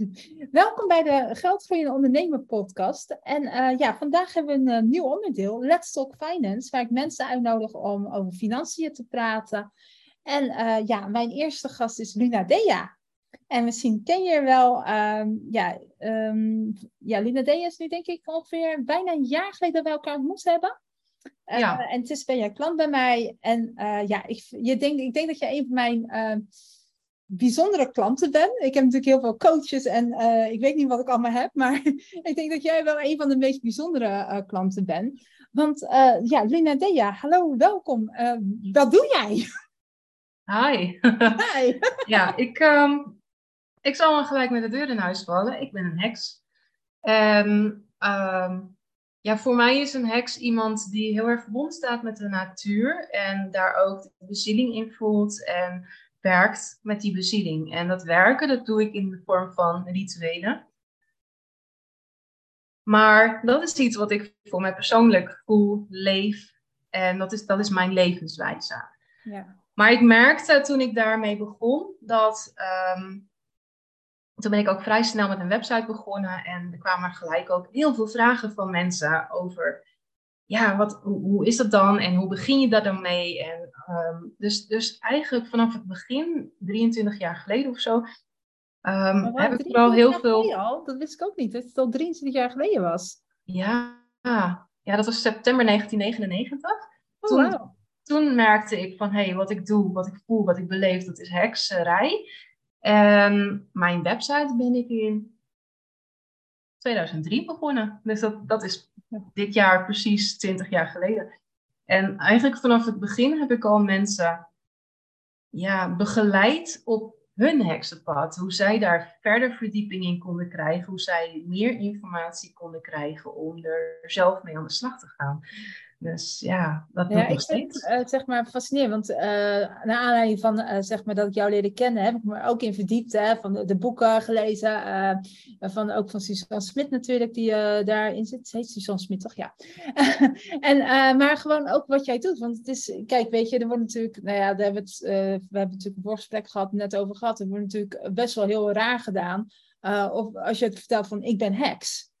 Welkom bij de Geldgroeiende Ondernemer podcast. En uh, ja, vandaag hebben we een uh, nieuw onderdeel, Let's Talk Finance, waar ik mensen uitnodig om over financiën te praten. En uh, ja, mijn eerste gast is Luna Dea. En misschien ken je er wel. Um, ja, um, ja, Luna Dea is nu denk ik ongeveer bijna een jaar geleden dat we elkaar ontmoet hebben. Ja. en het is ben jij klant bij mij. En ja, ik, je denk, ik denk dat je een van mijn bijzondere klanten ben. Ik heb natuurlijk heel veel coaches en uh, ik weet niet wat ik allemaal heb, maar ik denk dat jij wel een van de meest bijzondere uh, klanten bent. Want uh, ja, Lina Dea, hallo, welkom. wat doe jij? Hi. Hi. ja, ik, um, ik zal maar gelijk met de deur in huis vallen. Ik ben een heks. En um, ja, voor mij is een heks iemand die heel erg verbonden staat met de natuur en daar ook de bezieling in voelt en werkt met die bezieling. En dat werken, dat doe ik in de vorm van rituelen. Maar dat is iets wat ik voor mij persoonlijk voel, leef. En dat is, dat is mijn levenswijze. Ja. Maar ik merkte toen ik daarmee begon, dat um, toen ben ik ook vrij snel met een website begonnen. En er kwamen gelijk ook heel veel vragen van mensen over ja, wat, hoe, is dat dan en hoe begin je daar dan mee? En, um, dus, dus eigenlijk vanaf het begin, 23 jaar geleden of zo, um, heb ik vooral heel veel. Al? Dat wist ik ook niet, dat het al 23 jaar geleden was. Ja, ja dat was september 1999. Oh, toen, wow. toen merkte ik van hé, hey, wat ik doe, wat ik voel, wat ik beleef, dat is hekserij. En mijn website ben ik in 2003 begonnen. Dus dat, dat is dit jaar precies 20 jaar geleden. En eigenlijk vanaf het begin heb ik al mensen ja, begeleid op hun heksenpad. Hoe zij daar verder verdieping in konden krijgen. Hoe zij meer informatie konden krijgen om er zelf mee aan de slag te gaan. Dus ja, dat doe ja, ik nog steeds. Vind, uh, zeg maar fascinerend, want uh, naar aanleiding van uh, zeg maar dat ik jou leerde kennen, heb ik me ook in verdiept, hè, van de, de boeken gelezen, van, ook van Suzanne Smit natuurlijk, die daarin zit. Heet Suzanne Smit toch? Ja. en, maar gewoon ook wat jij doet, want het is, kijk, weet je, er wordt natuurlijk, nou ja, daar hebben we, het, we hebben natuurlijk een voorgesprek gehad, net over gehad, er wordt natuurlijk best wel heel raar gedaan, of als je het vertelt van ik ben heks.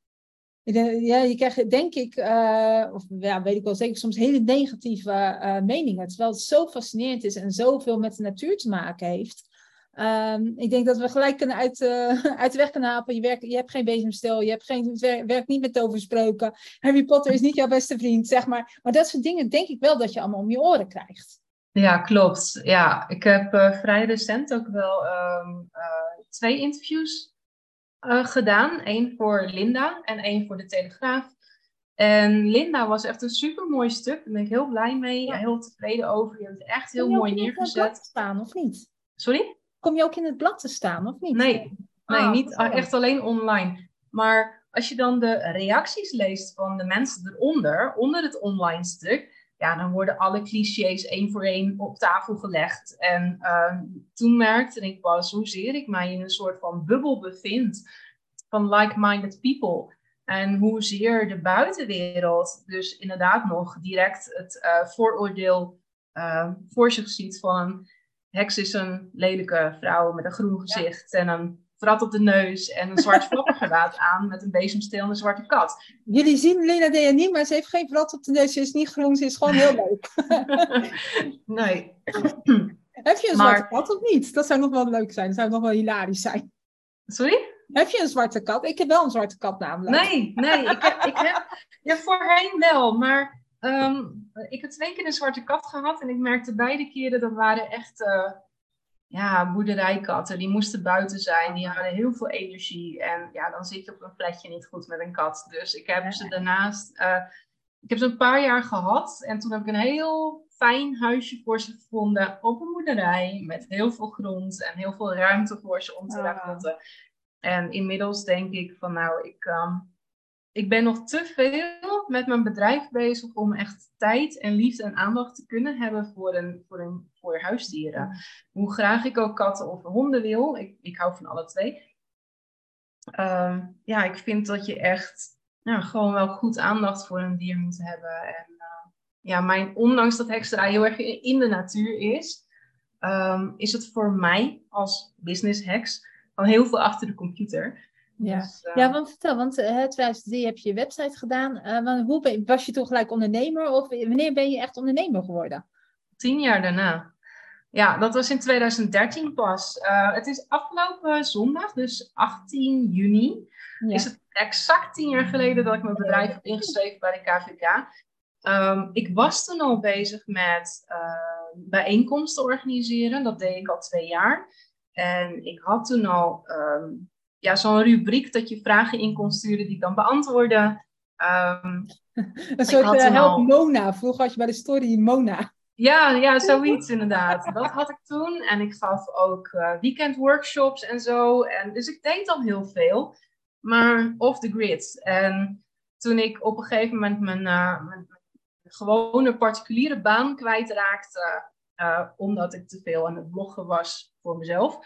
Ja, je krijgt denk ik, uh, of ja, weet ik wel zeker, soms hele negatieve uh, meningen. Terwijl het zo fascinerend is en zoveel met de natuur te maken heeft. Um, ik denk dat we gelijk kunnen uit, uit de weg kunnen hapen. Je, werkt, je hebt geen bezemstil, je hebt geen, werkt niet met toverspreuken. Harry Potter is niet jouw beste vriend, zeg maar. Maar dat soort dingen denk ik wel dat je allemaal om je oren krijgt. Ja, klopt. Ja, ik heb vrij recent ook wel um, twee interviews uh, gedaan. Eén voor Linda en één voor de Telegraaf. En Linda was echt een super mooi stuk. Daar ben ik heel blij mee. Heel tevreden over. Je hebt het echt heel mooi neergezet. Kom je ook in het blad te staan of niet? Sorry? Kom je ook in het blad te staan of niet? Nee, nee ah, niet echt alleen online. Maar als je dan de reacties leest van de mensen eronder, onder het online stuk, ja, dan worden alle clichés één voor één op tafel gelegd. En uh, toen merkte ik pas hoezeer ik mij in een soort van bubbel bevind van like-minded people. En hoezeer de buitenwereld dus inderdaad nog direct het uh, vooroordeel uh, voor zich ziet van heks is een lelijke vrouw met een groen gezicht en een vrat op de neus en een zwart flappergewaad aan met een bezemsteel en een zwarte kat. Jullie zien Lena Dea niet, maar ze heeft geen vrat op de neus. Ze is niet groen, ze is gewoon heel leuk. nee. Heb je een zwarte kat of niet? Dat zou nog wel leuk zijn. Dat zou nog wel hilarisch zijn. Sorry? Heb je een zwarte kat? Ik heb wel een zwarte kat namelijk. Nee, nee. Ik heb, ik heb ja, voorheen wel, maar um, ik heb twee keer een zwarte kat gehad en ik merkte beide keren dat waren echt... Uh, ja, boerderijkatten, die moesten buiten zijn, die hadden heel veel energie. En ja, dan zit je op een plekje niet goed met een kat. Dus ik heb ze daarnaast, uh, ik heb ze een paar jaar gehad. En toen heb ik een heel fijn huisje voor ze gevonden op een boerderij. Met heel veel grond en heel veel ruimte voor ze om te ah. En inmiddels denk ik van nou, ik, um, ik ben nog te veel met mijn bedrijf bezig om echt tijd en liefde en aandacht te kunnen hebben voor, een, voor, een, voor huisdieren. Hoe graag ik ook katten of honden wil, ik, ik hou van alle twee. Uh, ja, ik vind dat je echt ja, gewoon wel goed aandacht voor een dier moet hebben. En uh, ja, mijn, ondanks dat hekserij heel erg in de natuur is, um, is het voor mij als business heks gewoon heel veel achter de computer. Ja, dus, ja want vertel, want uh, 2003 heb je je website gedaan. Uh, hoe ben, was je toen gelijk ondernemer of wanneer ben je echt ondernemer geworden? Tien jaar daarna. Ja, dat was in 2013 pas. Uh, het is afgelopen zondag, dus 18 juni, ja. is het exact tien jaar geleden dat ik mijn bedrijf heb ingeschreven bij de KVK. Um, ik was toen al bezig met uh, bijeenkomsten organiseren. Dat deed ik al twee jaar. En ik had toen al um, ja, zo'n rubriek dat je vragen in kon sturen die ik dan beantwoordde. Um, een soort uh, help Mona. Vroeger had je bij de story Mona. Ja, ja, zoiets inderdaad. Dat had ik toen. En ik gaf ook uh, weekendworkshops en zo. En, dus ik deed al heel veel. Maar off the grid. En toen ik op een gegeven moment mijn, uh, mijn gewone particuliere baan kwijtraakte. Uh, omdat ik te veel aan het bloggen was voor mezelf.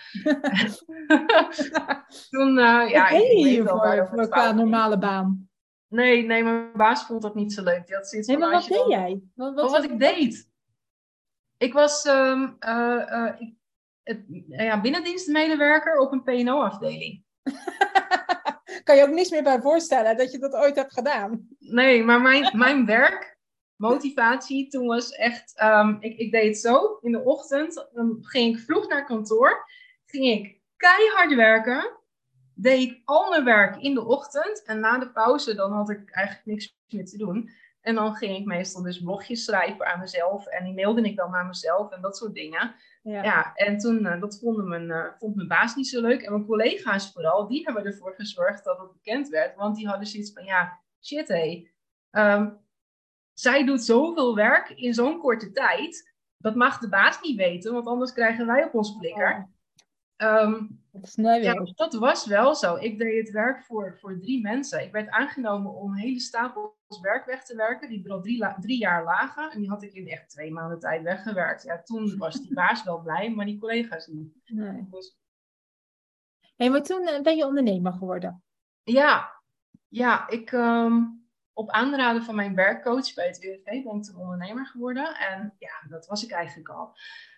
toen, uh, ja, ik voor, voor qua normale baan. Nee, nee, mijn baas vond dat niet zo leuk. Die had zoiets nee, maar wat deed jij? Wat, wat, wat ik deed? Ik was um, ik, het, ja, binnendienstmedewerker op een P&O-afdeling. kan je ook niks meer bij voorstellen dat je dat ooit hebt gedaan? Nee, maar mijn, mijn werk, motivatie toen was echt... Um, ik, ik deed het zo, in de ochtend dan ging ik vroeg naar kantoor. Ging ik keihard werken. Deed ik al mijn werk in de ochtend. En na de pauze dan had ik eigenlijk niks meer te doen. En dan ging ik meestal dus blogjes schrijven aan mezelf. En die mailde ik dan naar mezelf en dat soort dingen. Ja, ja en toen, uh, dat vonden mijn, uh, vond mijn baas niet zo leuk. En mijn collega's vooral, die hebben ervoor gezorgd dat het bekend werd. Want die hadden zoiets van, ja, shit hé. Um, zij doet zoveel werk in zo'n korte tijd. Dat mag de baas niet weten, want anders krijgen wij op ons blikker. Um, ja, dat was wel zo. Ik deed het werk voor, voor drie mensen. Ik werd aangenomen om hele stapels werk weg te werken, die er al drie, drie jaar lagen. En die had ik in echt twee maanden tijd weggewerkt. Ja, toen was die baas wel blij, maar die collega's niet. Nee. Dus... Hey, maar toen eh, ben je ondernemer geworden. Ja, ja ik, um, op aanraden van mijn werkcoach bij het UWV ben ik toen ondernemer geworden. En ja, dat was ik eigenlijk al.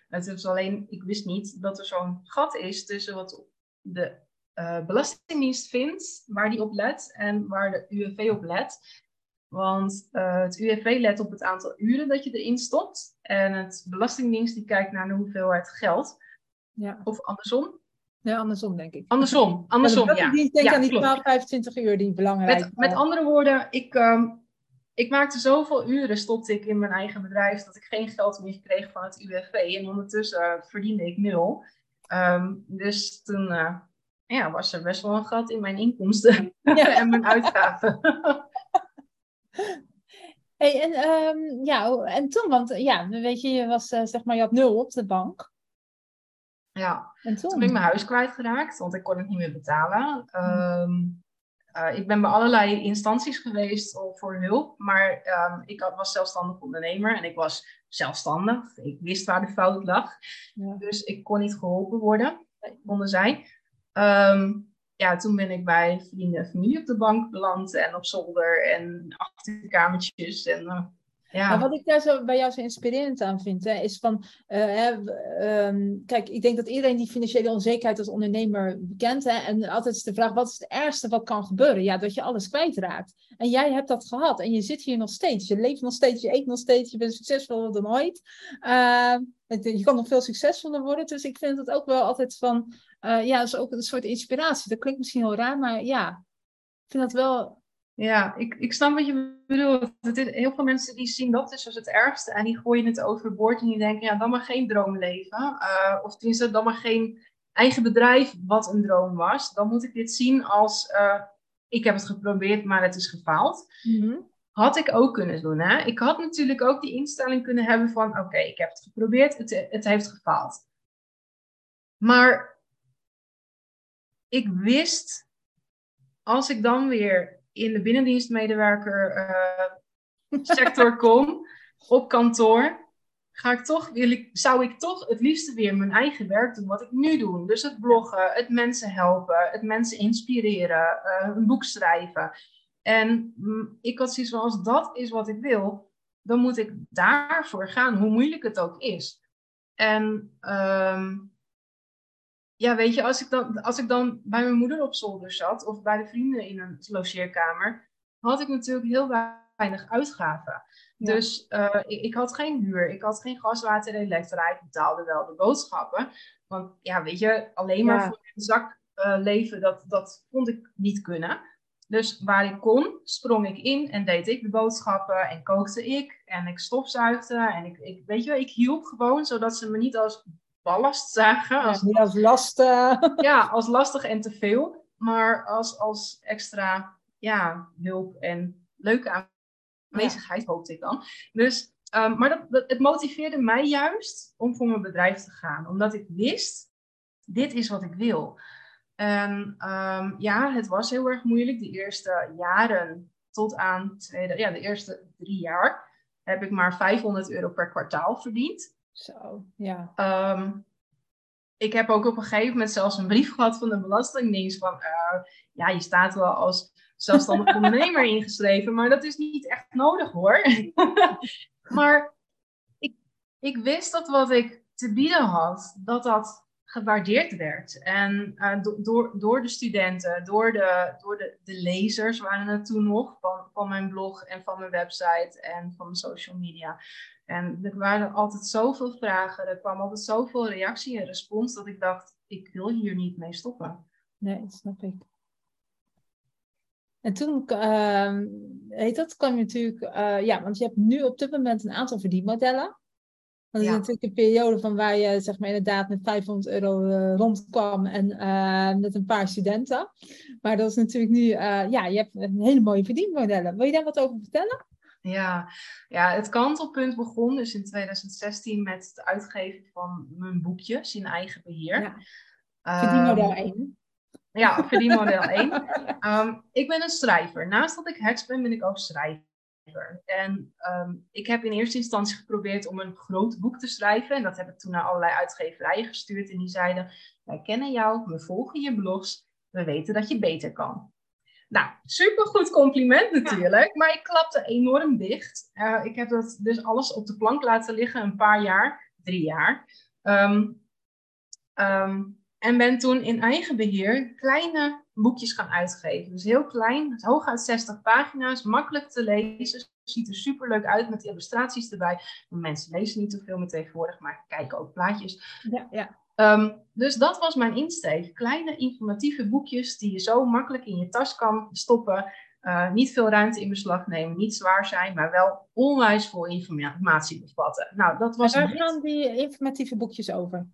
Het is alleen, ik wist niet dat er zo'n gat is tussen wat de uh, Belastingdienst vindt, waar die op let, en waar de UWV op let. Want uh, het UWV let op het aantal uren dat je erin stopt. En het Belastingdienst die kijkt naar de hoeveelheid geld. Ja. Of andersom. Ja, andersom denk ik. Andersom, andersom ja. De denkt ja, aan die 12, 25 uur die belangrijk Met, met andere woorden, ik, um, ik maakte zoveel uren, stopte ik in mijn eigen bedrijf, dat ik geen geld meer kreeg van het UWV. En ondertussen uh, verdiende ik nul. Um, dus toen uh, ja, was er best wel een gat in mijn inkomsten en mijn uitgaven. Hey, en, um, ja, en toen, want ja, weet je, je was uh, zeg maar, je had nul op de bank. Ja, en toen? toen ben ik mijn huis kwijtgeraakt, want ik kon het niet meer betalen. Um, uh, ik ben bij allerlei instanties geweest voor hulp, maar um, ik was zelfstandig ondernemer en ik was zelfstandig. Ik wist waar de fout lag, ja. dus ik kon niet geholpen worden, konden zij. Um, ja, toen ben ik bij vrienden en familie op de bank beland en op zolder en achterkamertjes en uh, ja. Maar wat ik daar zo, bij jou zo inspirerend aan vind, hè, is van, hè, um, kijk, ik denk dat iedereen die financiële onzekerheid als ondernemer kent. Hè, en altijd is de vraag, wat is het ergste wat kan gebeuren? Ja, dat je alles kwijtraakt. En jij hebt dat gehad en je zit hier nog steeds. Je leeft nog steeds, je eet nog steeds, je bent succesvoller dan ooit. Uh, je kan nog veel succesvoller worden. Dus ik vind het ook wel altijd van, uh, ja, dat is ook een soort inspiratie. Dat klinkt misschien heel raar, maar ja, ik vind dat wel ja, ik, ik snap wat je bedoelt. Het is, heel veel mensen die zien dat dus als het ergste en die gooien het overboord en die denken, ja, dan maar geen droomleven. Uh, of tenminste, dan maar geen eigen bedrijf wat een droom was. Dan moet ik dit zien als, uh, ik heb het geprobeerd, maar het is gefaald. Mm Had ik ook kunnen doen. Hè? Ik had natuurlijk ook die instelling kunnen hebben van, oké, ik heb het geprobeerd, het, het heeft gefaald. Maar ik wist, als ik dan weer in de binnendienstmedewerker uh, sector kom, op kantoor, ga ik toch, wil ik, zou ik toch het liefste weer mijn eigen werk doen, wat ik nu doe. Dus het bloggen, het mensen helpen, het mensen inspireren, uh, een boek schrijven. En mm, ik had zoiets van, als dat is wat ik wil, dan moet ik daarvoor gaan, hoe moeilijk het ook is. En um, ja, weet je, als ik, dan, als ik dan bij mijn moeder op zolder zat of bij de vrienden in een logeerkamer, had ik natuurlijk heel weinig uitgaven. Dus uh, ik, ik, had geen huur, ik had geen gas, water en elektra. Ik betaalde wel de boodschappen. Want ja, weet je, alleen maar voor een zak uh, leven, dat, dat vond ik niet kunnen. Dus waar ik kon, sprong ik in en deed ik de boodschappen en kookte ik en ik stofzuigde en ik, ik weet je, ik hielp gewoon zodat ze me niet als ballast zagen. Als, niet als last. Ja, als lastig en te veel, maar als, als extra ja, hulp en leuke aanwezigheid, ja. hoopte ik dan. Dus, um, maar dat, dat, het motiveerde mij juist om voor mijn bedrijf te gaan, omdat ik wist, dit is wat ik wil. En um, ja, het was heel erg moeilijk. De eerste jaren tot aan tweede, ja, de eerste drie jaar heb ik maar 500 euro per kwartaal verdiend. Zo, ja. Um, ik heb ook op een gegeven moment zelfs een brief gehad van de Belastingdienst van, uh, ja, je staat wel als zelfstandig ondernemer ingeschreven, maar dat is niet echt nodig hoor. maar ik, ik wist dat wat ik te bieden had, dat dat gewaardeerd werd. En uh, do door, door de studenten, door, de, door de, de lezers waren het toen nog van, van mijn blog en van mijn website en van mijn social media. En er waren altijd zoveel vragen, er kwam altijd zoveel reactie en respons dat ik dacht, ik wil hier niet mee stoppen. Nee, dat snap ik. En toen, uh, heet dat, kwam je natuurlijk, uh, ja, want je hebt nu op dit moment een aantal verdienmodellen. Dat is natuurlijk een periode van waar je zeg maar, inderdaad met 500 euro uh, rondkwam en uh, met een paar studenten. Maar dat is natuurlijk nu, uh, ja, je hebt een hele mooie verdienmodellen. Wil je daar wat over vertellen? Ja, ja het kantelpunt begon dus in 2016 met het uitgeven van mijn boekjes in eigen beheer. Ja. Verdienmodel 1. Ja, verdienmodel 1. Um, ehm, ik ben een schrijver. Naast dat ik heks ben, ben ik ook schrijver. En um, ik heb in eerste instantie geprobeerd om een groot boek te schrijven. En dat heb ik toen naar allerlei uitgeverijen gestuurd. En die zeiden, wij kennen jou, we volgen je blogs, we weten dat je beter kan. Nou, supergoed compliment natuurlijk, maar ik klapte enorm dicht. Uh, ik heb dat dus alles op de plank laten liggen, een paar jaar, drie jaar. Um, um, en ben toen in eigen beheer kleine boekjes gaan uitgeven. Dus heel klein, hooguit 60 pagina's, makkelijk te lezen. Ziet er super leuk uit met illustraties erbij. Mensen lezen niet zoveel meer tegenwoordig, maar kijken ook plaatjes. Ja, ja. Um, dus dat was mijn insteek. Kleine informatieve boekjes die je zo makkelijk in je tas kan stoppen. Uh, niet veel ruimte in beslag nemen, niet zwaar zijn, maar wel onwijs veel informatie bevatten. Nou, dat was. waar gaan die informatieve boekjes over?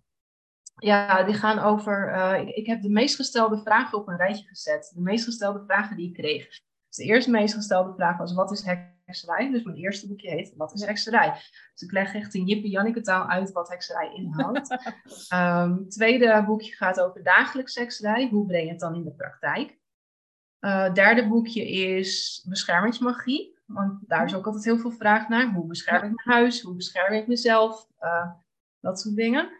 Ja, die gaan over. Uh, ik, ik, heb de meest gestelde vragen op een rijtje gezet. De meest gestelde vragen die ik kreeg. Dus de eerste meest gestelde vraag was: wat is hekserij? Dus mijn eerste boekje heet Wat is hekserij? Dus ik leg echt in Jippe Janneke taal uit wat hekserij inhoudt. um, tweede boekje gaat over dagelijks hekserij. Hoe breng je het dan in de praktijk? Uh, derde boekje is beschermingsmagie. Want daar is ook altijd heel veel vraag naar. Hoe bescherm ik mijn huis? Hoe bescherm ik mezelf? Uh, dat soort dingen.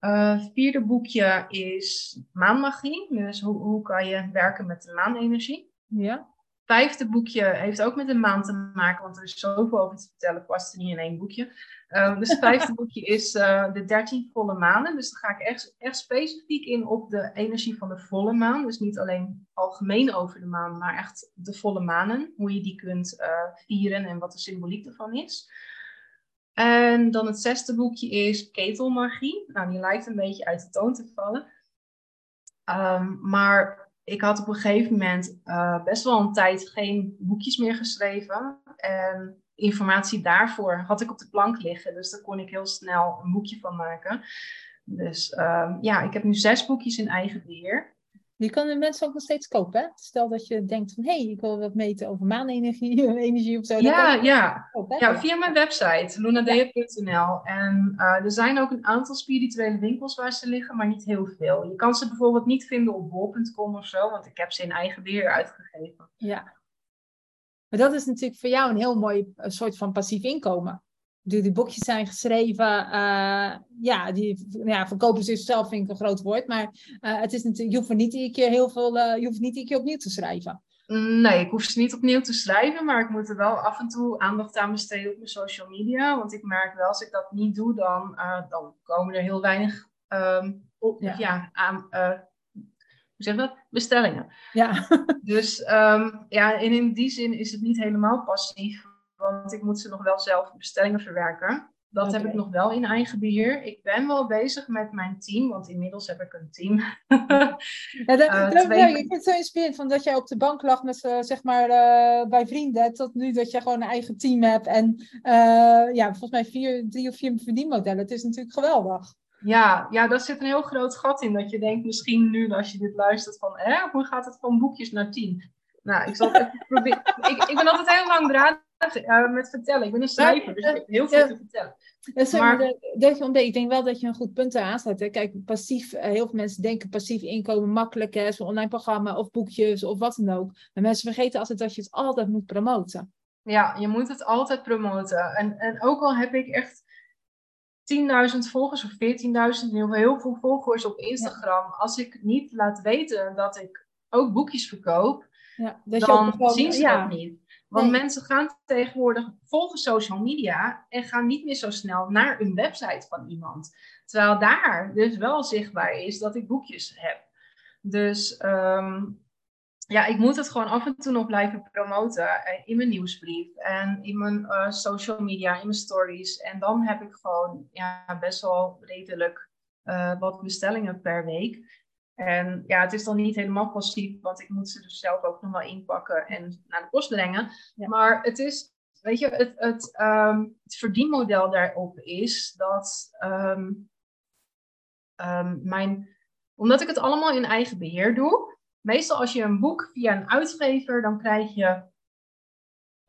Uh, vierde boekje is maanmagie. Dus hoe, hoe kan je werken met de maanenergie? Ja. Vijfde boekje heeft ook met de maan te maken, want er is zoveel over te vertellen, past er niet in één boekje. Uh, dus het vijfde boekje is uh, de dertien volle maanden. Dus dan ga ik echt, echt specifiek in op de energie van de volle maan. Dus niet alleen algemeen over de maan, maar echt de volle manen. Hoe je die kunt vieren en wat de symboliek ervan is. En dan het zesde boekje is Ketelmagie. Nou, die lijkt een beetje uit de toon te vallen. Um, maar ik had op een gegeven moment uh, best wel een tijd geen boekjes meer geschreven. En informatie daarvoor had ik op de plank liggen. Dus daar kon ik heel snel een boekje van maken. Dus um, ja, ik heb nu zes boekjes in eigen beheer. Die kan de mensen ook nog steeds kopen. Hè? Stel dat je denkt van hé, hey, ik wil wat meten over maanenergie energie of zo. Ja, ja. ja, via mijn website lunadea.nl. En uh, er zijn ook een aantal spirituele winkels waar ze liggen, maar niet heel veel. Je kan ze bijvoorbeeld niet vinden op bol.com of zo, want ik heb ze in eigen beheer uitgegeven. Ja. Maar dat is natuurlijk voor jou een heel mooi soort van passief inkomen die, die boekjes zijn geschreven. Uh, ja, die ja, verkopen zichzelf vind ik een groot woord. Maar uh, het is natuurlijk, je hoeft niet iedere keer heel veel, uh, je hoeft niet iedere keer opnieuw te schrijven. Nee, ik hoef ze niet opnieuw te schrijven, maar ik moet er wel af en toe aandacht aan besteden op mijn social media. Want ik merk wel, als ik dat niet doe, dan, dan komen er heel weinig um, op, Ja. ja. aan, eh, hoe zeg dat? Bestellingen. Ja, Dus ehm, ja, en in die zin is het niet helemaal passief, want ik moet ze nog wel zelf bestellingen verwerken. Dat heb ik nog wel in eigen beheer. Ik ben wel bezig met mijn team, want inmiddels heb ik een team. Ja, dat, dat- twee- ja, ik vind het zo inspirerend van dat jij op de bank lag met, eh, zeg maar, eh, bij vrienden, tot nu dat je gewoon een eigen team hebt en ja, volgens mij vier, drie of vier verdienmodellen. Het is natuurlijk geweldig. Ja, ja, daar zit een heel groot gat in. Dat je denkt misschien nu als je dit luistert van, hè, hoe gaat het van boekjes naar tien? Nou, ik zal het even proberen. Ik, ik ben altijd heel langdradig met vertellen. Ik ben een schrijver, dus ik heb heel veel te vertellen. Maar- dat- je ontdekt. Ik denk wel dat je een goed punt eraan staat. Hè. Kijk, passief, eh, heel veel mensen denken passief inkomen makkelijk is, een online programma of boekjes of wat dan ook. Maar mensen vergeten altijd dat je het altijd moet promoten. Ja, je moet het altijd promoten. En, en ook al heb ik echt 10.000 volgers of 14.000, heel, heel veel volgers op Instagram. Als ik niet laat weten dat ik ook boekjes verkoop, Ja, dat je dan ook gewoon- zien ze ja, dat niet. Want Nee. mensen gaan tegenwoordig volgen social media en gaan niet meer zo snel naar een website van iemand. Terwijl daar dus wel zichtbaar is dat ik boekjes heb. Dus ehm, ja, ik moet het gewoon af en toe nog blijven promoten eh, in mijn nieuwsbrief en in mijn eh, social media, in mijn stories. En dan heb ik gewoon ja, best wel redelijk eh, wat bestellingen per week. En ja, het is dan niet helemaal passief, want ik moet ze dus zelf ook nog wel inpakken en naar de post brengen. Ja. Maar het is, weet je, het, het, ehm, het verdienmodel daarop is dat ehm, ehm, mijn, omdat ik het allemaal in eigen beheer doe. Meestal als je een boek via een uitgever, dan krijg je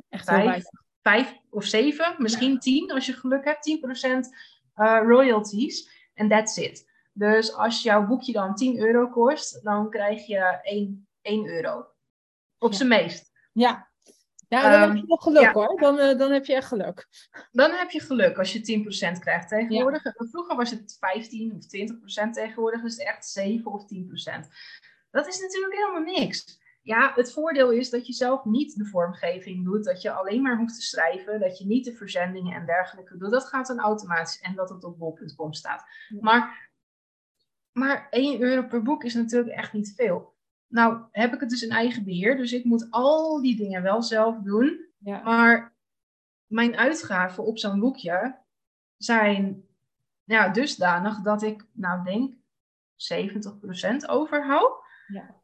echt vijf, of zeven, misschien tien als je geluk hebt, 10% eh royalties. En that's it. Dus als jouw boekje dan 10 euro kost, dan krijg je 1, 1 euro. Op Ja. zijn meest. Ja. Ja, dan Ehm, heb je nog geluk ja. hoor. Dan, eh, dan heb je echt geluk. Dan heb je geluk als je 10% krijgt tegenwoordig. Vroeger was het 15 of 20%, tegenwoordig is het echt 7 of 10%. Dat is natuurlijk helemaal niks. Ja, het voordeel is dat je zelf niet de vormgeving doet, dat je alleen maar hoeft te schrijven, dat je niet de verzendingen en dergelijke doet. Dat gaat dan automatisch en dat het op bol.com staat. Maar, maar 1 euro per boek is natuurlijk echt niet veel. Nou, heb ik het dus in eigen beheer, dus ik moet al die dingen wel zelf doen. Ja. Maar mijn uitgaven op zo'n boekje zijn ja, dusdanig dat ik, nou denk, 70% overhoud. Ja.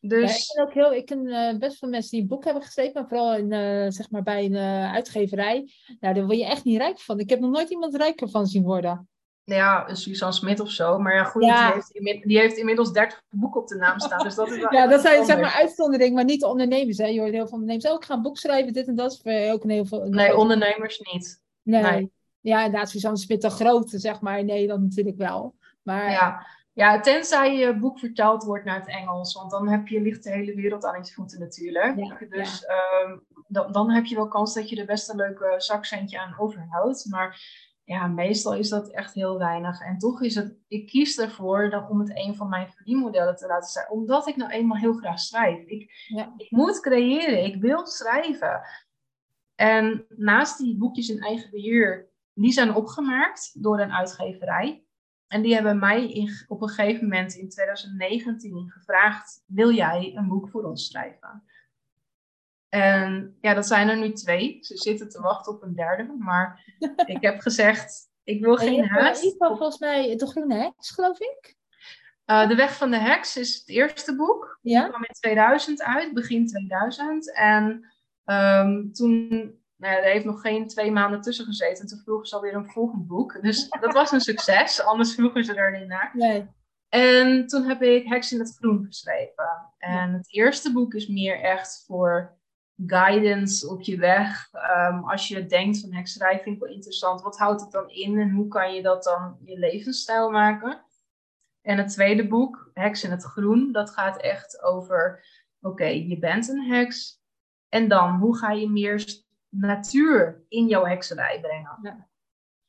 Dus Ja, ik ken ook heel, ik ken eh, best veel mensen die een boek hebben geschreven, maar vooral in, eh, zeg maar bij een eh, uitgeverij. Nou, daar word je echt niet rijk van. Ik heb nog nooit iemand rijker van zien worden. Ja, Suzanne Smit of zo. Maar ja, goed, Ja. Die, heeft die heeft inmiddels 30 boeken op de naam staan. Dus dat is wel Ja, dat zijn zeg maar anders. uitzondering, maar niet de ondernemers. Hè. Je hoort heel veel ondernemers, oh, ik ga een boek schrijven, dit en dat. Is ook een heel veel, Nee, ondernemers niet. nee. nee. Ja, inderdaad, Suzanne Smit, de grote, zeg maar, in Nederland natuurlijk wel. Maar Ja. ja, tenzij je boek vertaald wordt naar het Engels. Want dan heb je, ligt de hele wereld aan je voeten natuurlijk. Ja, dus ehm, dan, dan heb je wel kans dat je er best een leuke zakcentje aan overhoudt. Maar ja, meestal is dat echt heel weinig. En toch is het, ik kies ervoor dan om het een van mijn verdienmodellen te laten zijn. Omdat ik nou eenmaal heel graag schrijf. Ik, Ja. ik moet creëren, ik wil schrijven. En naast die boekjes in eigen beheer, die zijn opgemaakt door een uitgeverij. En die hebben mij in, op een gegeven moment in 2019 gevraagd: wil jij een boek voor ons schrijven? En ja, dat zijn er nu twee. Ze zitten te wachten op een derde. Maar ik heb gezegd: ik wil En geen eh, haast. iets van volgens mij de Groene Heks, geloof ik. Eh, de Weg van de Heks is het eerste boek. Die Ja? kwam in 2000 uit, begin 2000. En ehm, toen, nou ja, er heeft nog geen twee maanden tussen gezeten. Toen vroegen ze alweer een volgend boek. Dus dat was een succes, anders vroegen ze er niet naar. Nee. En toen heb ik Heks in het Groen geschreven. En het eerste boek is meer echt voor guidance op je weg. Ehm, als je denkt van hekserij vind ik wel interessant. Wat houdt het dan in en hoe kan je dat dan je levensstijl maken? En het tweede boek, Heks in het Groen, dat gaat echt over... Oké, je bent een heks. En dan, hoe ga je meer natuur in jouw hekserij brengen? Ja.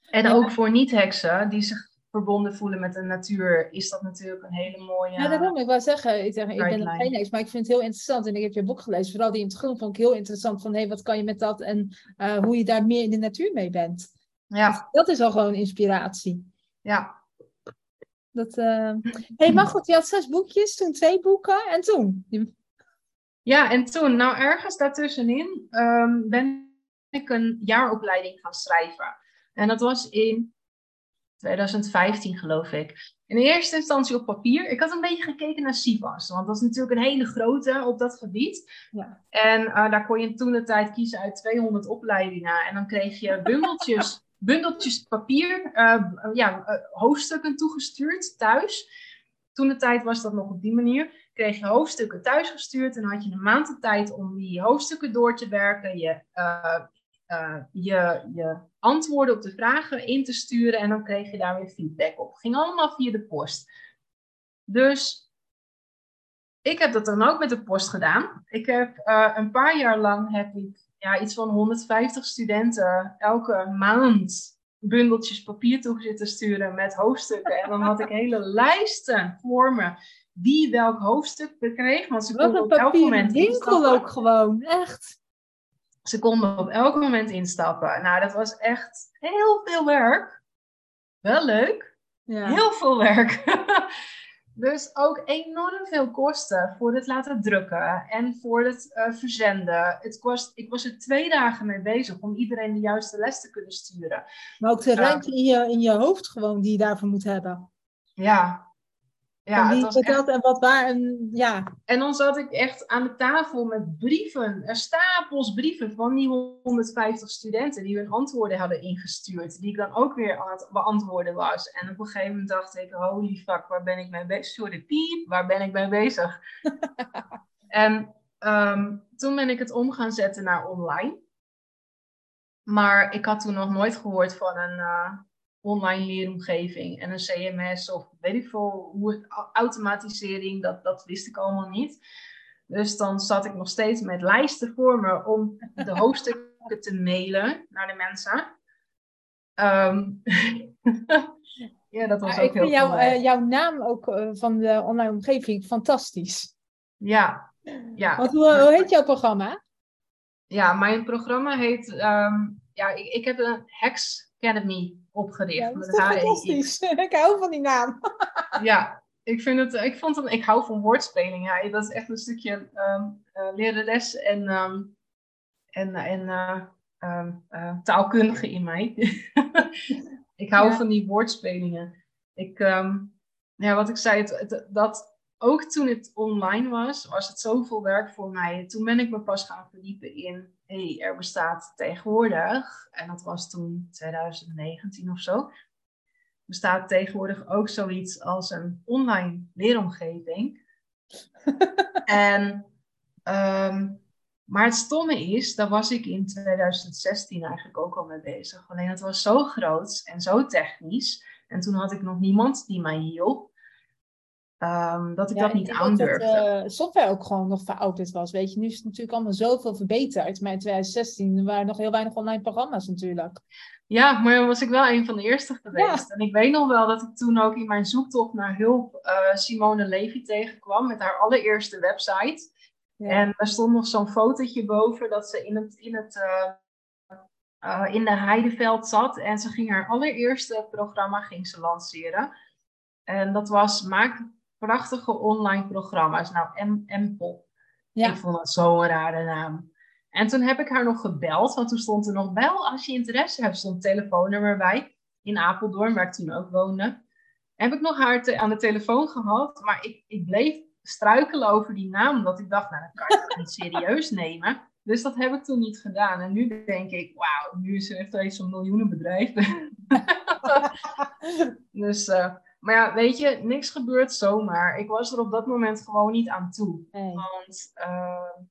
En Ja. ook voor niet-heksen die zich verbonden voelen met de natuur, is dat natuurlijk een hele mooie. Ja, daarom. Ik wou zeggen, ik, zeg, ik ben nog Guideline. geen heks, maar ik vind het heel interessant. En ik heb je boek gelezen, vooral die in het groen vond ik heel interessant. Van, hé, wat kan je met dat en eh, hoe je daar meer in de natuur mee bent. Ja, Dat is al gewoon inspiratie. ja. Dat, uh... hey, maar goed, je had zes boekjes, toen twee boeken en toen? Ja, en toen, nou ergens daartussenin um, ben ik een jaaropleiding gaan schrijven. En dat was in 2015 geloof ik. In eerste instantie op papier. Ik had een beetje gekeken naar CIVAS, want dat is natuurlijk een hele grote op dat gebied. Ja. En uh, daar kon je toen de tijd kiezen uit 200 opleidingen. En dan kreeg je bundeltjes, bundeltjes papier, uh, ja, uh, hoofdstukken toegestuurd thuis. Toen de tijd was dat nog op die manier. Kreeg je hoofdstukken thuisgestuurd en had je een maand de tijd om die hoofdstukken door te werken. Je uh, je, je antwoorden op de vragen in te sturen en dan kreeg je daar weer feedback op. Ging allemaal via de post. Dus ik heb dat dan ook met de post gedaan. Ik heb uh, een paar jaar lang heb ik ja, iets van 150 studenten elke maand bundeltjes papier toe zitten sturen met hoofdstukken. En dan had ik hele lijsten voor me wie welk hoofdstuk bekreeg. Want ze konden op elk moment winkel ook gewoon, echt. Ze konden op elk moment instappen. Nou, dat was echt heel veel werk. Wel leuk. Ja. Heel veel werk. dus ook enorm veel kosten voor het laten drukken en voor het uh, verzenden. Het kost, ik was er twee dagen mee bezig om iedereen de juiste les te kunnen sturen. Maar ook de ruimte in, je, in je hoofd gewoon die je daarvoor moet hebben. Ja, ja, het en wat waar. En, ja. en dan zat ik echt aan de tafel met brieven, stapels brieven van die 150 studenten die hun antwoorden hadden ingestuurd, die ik dan ook weer aan het beantwoorden was. En op een gegeven moment dacht ik, holy fuck, waar ben ik mee bezig? Sorry, piep, waar ben ik mee bezig? en um, toen ben ik het om gaan zetten naar online. Maar ik had toen nog nooit gehoord van een, uh, online leeromgeving en een CMS of weet ik veel, hoe, automatisering, dat, dat wist ik allemaal niet. Dus dan zat ik nog steeds met lijsten voor me om de hoofdstukken te mailen naar de mensen. Ehm, ja, dat was ook ik heel vind jou, uh, jouw naam ook uh, van de online omgeving fantastisch. Ja, ja. Want hoe, hoe heet jouw programma? Ja, mijn programma heet, um, ja, ik, ik heb een Hex Academy opgericht. Ja, dat is fantastisch. ik hou van die naam. ja, ik vind het, ik vond het, ik hou van woordspeling. Ja, dat is echt een stukje um, uh, lerares en, um, en, en uh, um, uh, taalkundige in mij. ik hou van die woordspelingen. Ik, ja, wat ik zei, het, het, dat ook toen het online was, was het zoveel werk voor mij. Toen ben ik me pas gaan verdiepen in hey, er bestaat tegenwoordig, en dat was toen 2019 of zo, bestaat tegenwoordig ook zoiets als een online leeromgeving. en, ehm, maar het stomme is, daar was ik in 2016 eigenlijk ook al mee bezig. Alleen het was zo groot en zo technisch. En toen had ik nog niemand die mij hielp. Um, dat ik dat niet aandurfde. Dat uh, software ook gewoon nog verouderd was. Weet je, nu is het natuurlijk allemaal zoveel verbeterd. Maar in 2016 waren nog heel weinig online programma's natuurlijk. Ja, maar dan was ik wel een van de eerste geweest. En ik weet nog wel dat ik toen ook in mijn zoektocht naar hulp uh, Simone Levy tegenkwam met haar allereerste website. Ja. En er stond nog zo'n fotootje boven dat ze in het, in het uh, in de Heideveld zat. En ze ging haar allereerste programma ging ze lanceren. En dat was Maak prachtige online programma's. Nou. Ja. Ik vond dat zo'n rare naam. En toen heb ik haar nog gebeld, want toen stond er nog wel, als je interesse hebt, stond een telefoonnummer bij. In Apeldoorn, waar ik toen ook woonde. Heb ik nog haar aan de telefoon gehad, maar ik, ik bleef struikelen over die naam, omdat ik dacht, nou, dat kan je toch niet serieus nemen. Dus dat heb ik toen niet gedaan. En nu denk ik, wauw, nu is er echt eens zo'n miljoenenbedrijf. dus uh, maar ja, weet je, niks gebeurt zomaar. Ik was er op dat moment gewoon niet aan toe. Want, uh,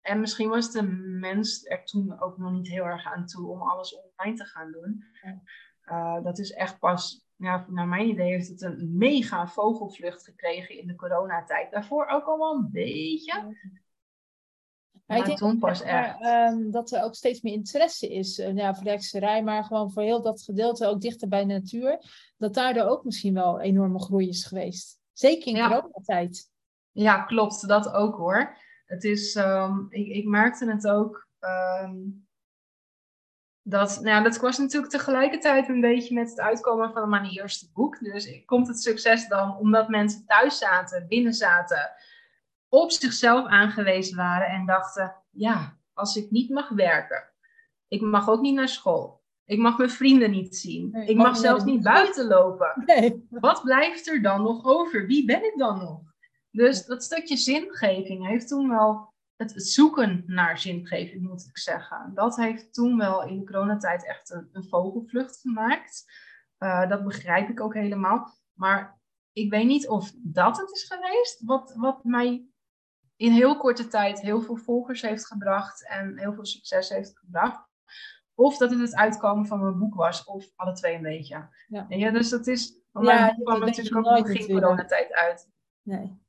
en misschien was de mens er toen ook nog niet heel erg aan toe om alles online te gaan doen. Uh, dat is echt pas, ja, naar mijn idee heeft het een mega vogelvlucht gekregen in de coronatijd. Daarvoor ook al wel een beetje. Maar ik denk pas echt. Ehm, dat er ook steeds meer interesse is uh, ja, voor de hekserij, maar gewoon voor heel dat gedeelte ook dichter bij de natuur. Dat daardoor ook misschien wel enorme groei is geweest. Zeker in ja. coronatijd. Ja, klopt. Dat ook hoor. Het is, um, ik, ik merkte het ook. Um, dat, nou, dat was natuurlijk tegelijkertijd een beetje met het uitkomen van mijn eerste boek. Dus komt het succes dan omdat mensen thuis zaten, binnen zaten, op zichzelf aangewezen waren en dachten: ja, als ik niet mag werken, ik mag ook niet naar school, ik mag mijn vrienden niet zien, ik mag zelfs niet buiten lopen. Nee. Wat blijft er dan nog over? Wie ben ik dan nog? Dus dat stukje zingeving heeft toen wel het, zoeken naar zingeving, moet ik zeggen. Dat heeft toen wel in de coronatijd echt een, een vogelvlucht gemaakt. Uh, dat begrijp ik ook helemaal. Maar ik weet niet of dat het is geweest wat, wat mij in heel korte tijd heel veel volgers heeft gebracht en heel veel succes heeft gebracht. Of dat het het uitkomen van mijn boek was, of alle twee een beetje. Ja. ja dus dat is, van ja, kwam natuurlijk ook nog geen coronatijd uit. Nee.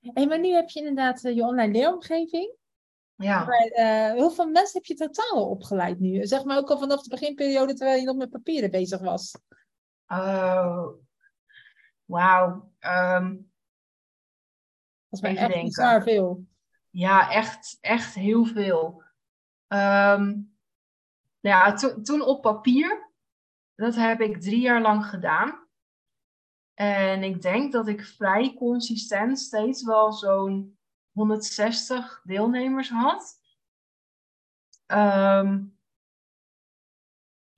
Hey, maar nu heb je inderdaad uh, je online leeromgeving. Ja. Maar, uh, hoeveel mensen heb je totaal opgeleid nu? Zeg maar ook al vanaf de beginperiode terwijl je nog met papieren bezig was. Oh, wauw. Um, dat is echt bizar veel. Ja, echt, echt heel veel. Um, ja, to, toen op papier, dat heb ik drie jaar lang gedaan. En ik denk dat ik vrij consistent steeds wel zo'n 160 deelnemers had. Um,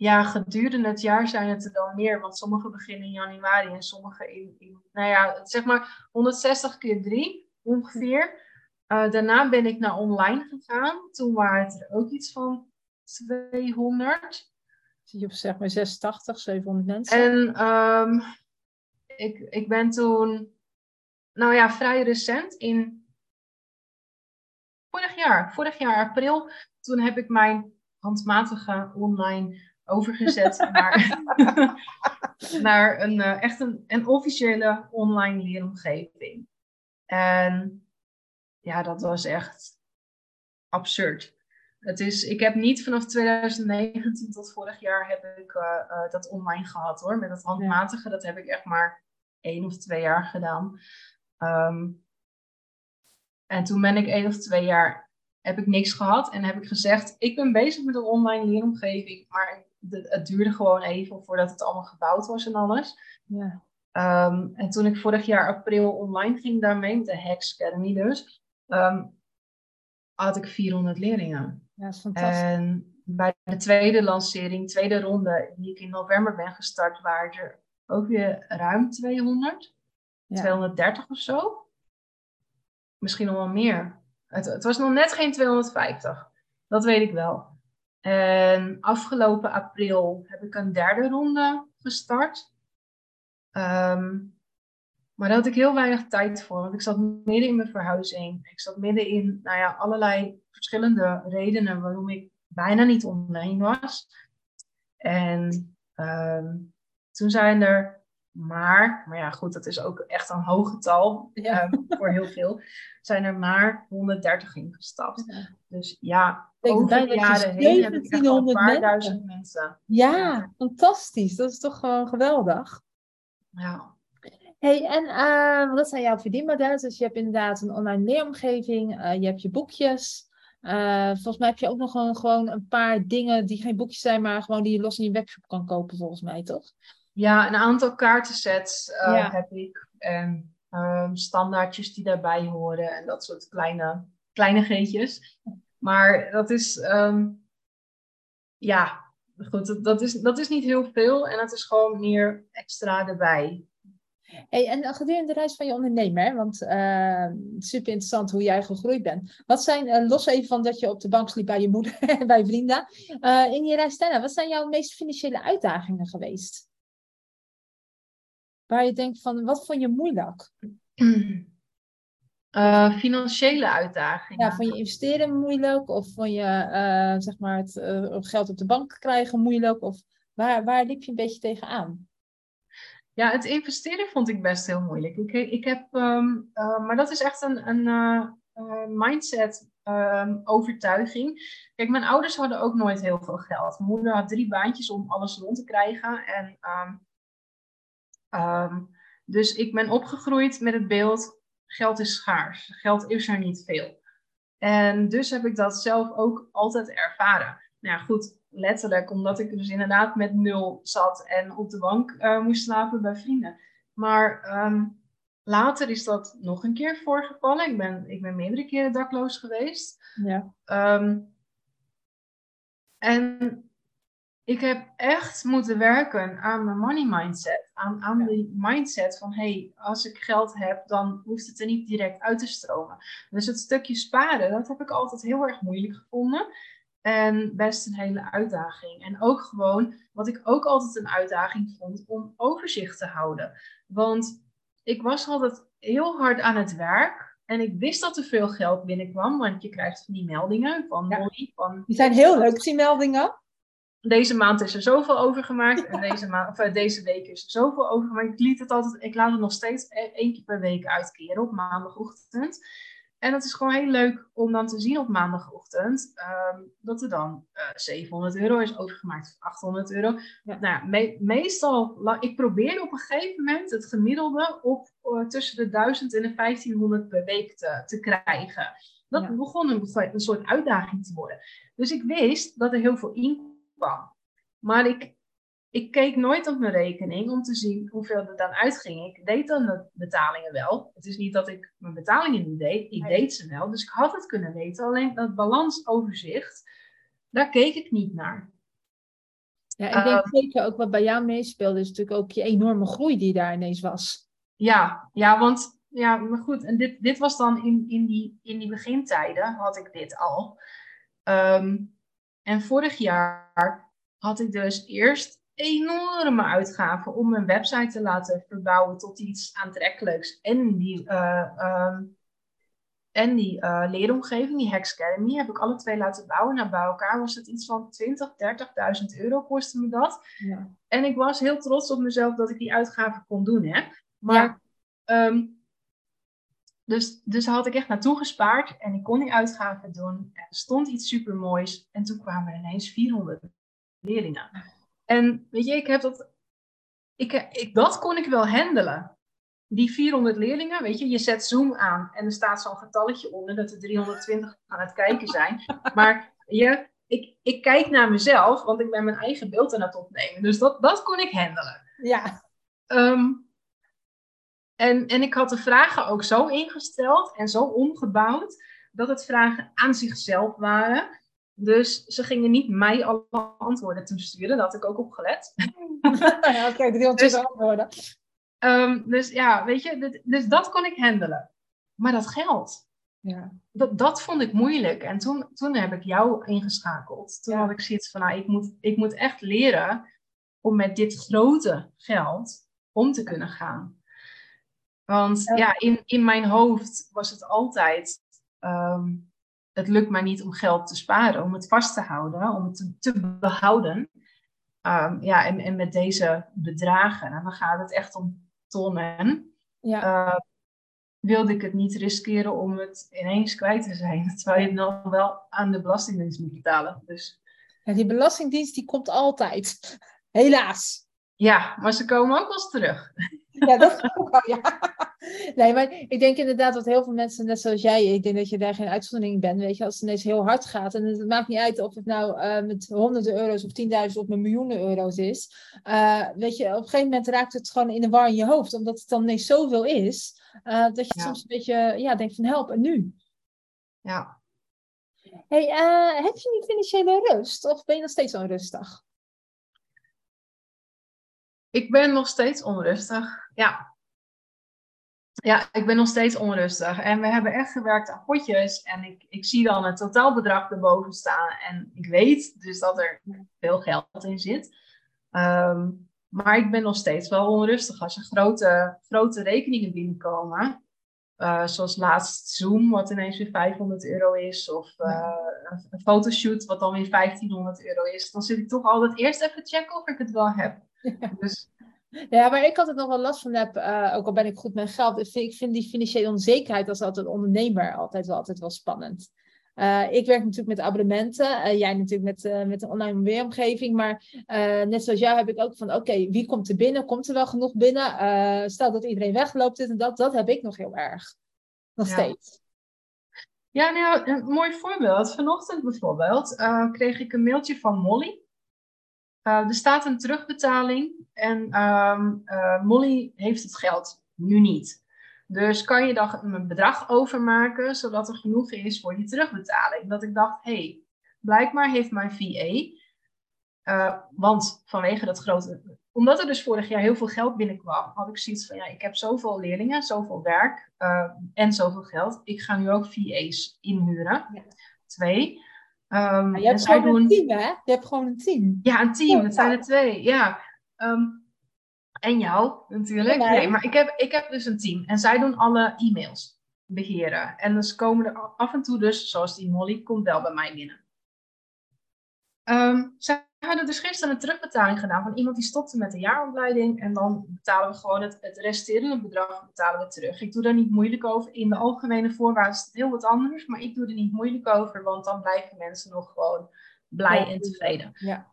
ja, gedurende het jaar zijn het er dan meer, want sommige beginnen in januari en sommige in, in nou ja, zeg maar 160 keer 3 ongeveer. Uh, daarna ben ik naar online gegaan. Toen waren het er ook iets van 200. Zie je op zeg maar 86, 700 mensen. En um, ik, ik ben toen, nou ja, vrij recent in vorig jaar, vorig jaar april, toen heb ik mijn handmatige online overgezet naar, naar een, uh, echt een, een officiële online leeromgeving. En ja, dat was echt absurd. Het is, ik heb niet vanaf 2019 tot vorig jaar heb ik uh, uh, dat online gehad hoor. Met dat handmatige, dat heb ik echt maar één of twee jaar gedaan. Um, en toen ben ik één of twee jaar, heb ik niks gehad en heb ik gezegd, ik ben bezig met een online leeromgeving, maar het duurde gewoon even voordat het allemaal gebouwd was en alles. Ja. Um, en toen ik vorig jaar april online ging daarmee, met de Hex Academy dus, um, had ik 400 leerlingen. Ja, dat is fantastisch. En bij de tweede lancering, tweede ronde, die ik in november ben gestart, waren er ook weer ruim 200. Ja. 230 of zo misschien nog wel meer. Het, het, was nog net geen 250. Dat weet ik wel. En afgelopen april heb ik een derde ronde gestart. Ehm, maar daar had ik heel weinig tijd voor, want ik zat midden in mijn verhuizing. Ik zat midden in nou ja, allerlei verschillende redenen waarom ik bijna niet online was. En um, toen zijn er maar, maar ja goed, dat is ook echt een hoog getal ehm, voor heel veel, zijn er maar 130 ingestapt. Dus ja, over de jaren heen heb ik echt een paar mensen. duizend mensen. Ja, fantastisch. Dat is toch gewoon geweldig. Ja. Hey, en uh, wat zijn jouw verdienmodellen? Dus je hebt inderdaad een online leeromgeving, uh, je hebt je boekjes. Uh, volgens mij heb je ook nog gewoon, gewoon een paar dingen die geen boekjes zijn, maar gewoon die je los in je webshop kan kopen, volgens mij, toch? Ja, een aantal kaartensets uh, heb ik. En um, standaardjes die daarbij horen en dat soort kleine, kleine geetjes. Maar dat is, um, ja, goed, dat, is, dat is niet heel veel en dat is gewoon meer extra erbij. Hey, en gedurende de reis van je ondernemer, want uh, super interessant hoe jij gegroeid bent. Wat zijn, uh, los even van dat je op de bank sliep bij je moeder en bij vrienden, uh, in je reis daarna, wat zijn jouw meest financiële uitdagingen geweest? Waar je denkt van, wat vond je moeilijk? Uh, financiële uitdagingen. Ja, vond je investeren moeilijk? Of vond je uh, zeg maar het uh, geld op de bank krijgen moeilijk? Of waar, waar liep je een beetje tegenaan? Ja, het investeren vond ik best heel moeilijk. Ik, ik heb, um, maar dat is echt een, een mindset um, overtuiging. Kijk, mijn ouders hadden ook nooit heel veel geld. Mijn moeder had drie baantjes om alles rond te krijgen. En um, Ehm, dus ik ben opgegroeid met het beeld, geld is schaars, geld is er niet veel. En dus heb ik dat zelf ook altijd ervaren. nou ja, goed, letterlijk, omdat ik dus inderdaad met nul zat en op de bank uh, moest slapen bij vrienden. Maar ehm, later is dat nog een keer voorgevallen. Ik ben, ik ben meerdere keren dakloos geweest. Ja. Ehm, en ik heb echt moeten werken aan mijn money mindset. Aan, aan de mindset van, hey, als ik geld heb, dan hoeft het er niet direct uit te stromen. Dus het stukje sparen, dat heb ik altijd heel erg moeilijk gevonden. En best een hele uitdaging. En ook gewoon, wat ik ook altijd een uitdaging vond, om overzicht te houden. Want ik was altijd heel hard aan het werk. En ik wist dat er veel geld binnenkwam, want je krijgt van die meldingen van Molly. Van, die zijn heel leuk, die meldingen. Deze maand is er zoveel overgemaakt en deze, maand, of, eh, deze week is er zoveel overgemaakt. Ik, liet het altijd, ik laat het nog steeds e-, één keer per week uitkeren op maandagochtend. En dat is gewoon heel leuk om dan te zien op maandagochtend um, dat er dan uh, eh, 700 euro is overgemaakt, 800 euro. Ja. Nou, me meestal, ik probeerde op een gegeven moment het gemiddelde op uh, tussen de 1000 en de 1500 per week te, te krijgen. Dat ja. begon een, een, soort uitdaging te worden. Dus ik wist dat er heel veel Maar ik, ik keek nooit op mijn rekening om te zien hoeveel er dan uitging. Ik deed dan de betalingen wel. Het is niet dat ik mijn betalingen niet deed. Ik deed ze wel. Dus ik had het kunnen weten. Alleen dat balansoverzicht, daar keek ik niet naar. Ja, ik denk uh, zeker ook wat bij jou meespeelde, is natuurlijk ook je enorme groei die daar ineens was. Ja, ja want ja, maar goed. En dit, dit was dan in, in, die, in die begintijden had ik dit al. Um, en vorig jaar had ik dus eerst enorme uitgaven om mijn website te laten verbouwen tot iets aantrekkelijks. En die, uh, en die uh, leeromgeving, die Hex Academy, heb ik alle twee laten bouwen. Nou, bij elkaar was het iets van 20, 30.000 euro kostte me dat. Ja. En ik was heel trots op mezelf dat ik die uitgaven kon doen. Hè? Maar, ja. um, dus, dus had ik echt naartoe gespaard en ik kon die uitgaven doen. Er stond iets supermoois en toen kwamen er ineens 400 leerlingen. En weet je, ik heb dat, ik, ik, dat kon ik wel handelen. Die 400 leerlingen, weet je, je zet Zoom aan en er staat zo'n getalletje onder dat er 320 aan het kijken zijn. Maar je, ik, ik kijk naar mezelf, want ik ben mijn eigen beeld aan het opnemen. Dus dat, dat kon ik handelen. Ja. Um, en, en ik had de vragen ook zo ingesteld en zo omgebouwd dat het vragen aan zichzelf waren. Dus ze gingen niet mij alle antwoorden toesturen. Dat had ik ook opgelet. ja, oké, die dus, antwoorden. Um, dus ja, weet je, dus dat kon ik handelen. Maar dat geld, ja. dat, dat vond ik moeilijk. En toen, toen heb ik jou ingeschakeld. Toen had ik zoiets van, nou, ik moet, ik moet echt leren om met dit grote geld om te kunnen gaan. Want ja, in, in mijn hoofd was het altijd um, het lukt mij niet om geld te sparen, om het vast te houden, om het te, te behouden. Um, ja, en, en met deze bedragen, en dan gaat het echt om tonnen. Ja. Uh, wilde ik het niet riskeren om het ineens kwijt te zijn. Terwijl je het dan wel aan de Belastingdienst moet betalen. Dus... Ja, die Belastingdienst die komt altijd. Helaas. Ja, maar ze komen ook wel eens terug. Ja, dat ook wel, ja. Nee, maar ik denk inderdaad dat heel veel mensen, net zoals jij, ik denk dat je daar geen uitzondering bent, weet je, als het ineens heel hard gaat. En het maakt niet uit of het nou uh, met honderden euro's of tienduizend of met miljoenen euro's is. Uh, weet je, op een gegeven moment raakt het gewoon in de war in je hoofd, omdat het dan ineens zoveel is, uh, dat je ja. soms een beetje ja, denkt van help, en nu? Ja. Hey, heb je niet financiële rust of ben je nog steeds onrustig? Ik ben nog steeds onrustig, ja. Ja, ik ben nog steeds onrustig. En we hebben echt gewerkt aan potjes. En ik, ik zie dan het totaalbedrag erboven staan. En ik weet dus dat er veel geld in zit. Um, maar ik ben nog steeds wel onrustig als er grote, grote rekeningen binnenkomen. Uh, zoals laatst Zoom, wat ineens weer 500 euro is. Of uh, een fotoshoot, wat dan weer 1500 euro is. Dan zit ik toch altijd eerst even checken of ik het wel heb. Ja. Dus ja, waar ik altijd nog wel last van heb, uh, ook al ben ik goed met geld, ik vind die financiële onzekerheid als altijd ondernemer altijd wel, altijd wel spannend. Uh, ik werk natuurlijk met abonnementen, uh, jij natuurlijk met, met een online weeromgeving, maar net zoals jou heb ik ook van, oké, wie komt er binnen? Komt er wel genoeg binnen? stel dat iedereen wegloopt, dit en dat, dat heb ik nog heel erg. Nog ja. steeds. Ja, nou, een mooi voorbeeld. Vanochtend bijvoorbeeld kreeg ik een mailtje van Molly. Uh, er staat een terugbetaling en um, uh, Molly heeft het geld nu niet. Dus kan je dan een bedrag overmaken, zodat er genoeg is voor die terugbetaling. Dat ik dacht, hé, hey, blijkbaar heeft mijn VA, want vanwege dat grote omdat er dus vorig jaar heel veel geld binnenkwam, had ik zoiets van, ja, ik heb zoveel leerlingen, zoveel werk en zoveel geld. Ik ga nu ook VA's inhuren. Ja. Twee. Um, je hebt gewoon doen... een team, hè? Je hebt gewoon een team. Ja, een team. Het zijn er twee, ja. Um, en jou, natuurlijk. Nee, maar ik heb, ik heb dus een team. En zij doen alle e-mails beheren. En dus komen er af en toe dus, zoals die Molly, komt wel bij mij binnen. Um, zij hadden dus gisteren een terugbetaling gedaan van iemand die stopte met de jaaropleiding. En dan betalen we gewoon het, het resterende bedrag betalen we terug. Ik doe daar niet moeilijk over. In de algemene voorwaarden is het heel wat anders. Maar ik doe er niet moeilijk over, want dan blijven mensen nog gewoon blij en tevreden. Ja.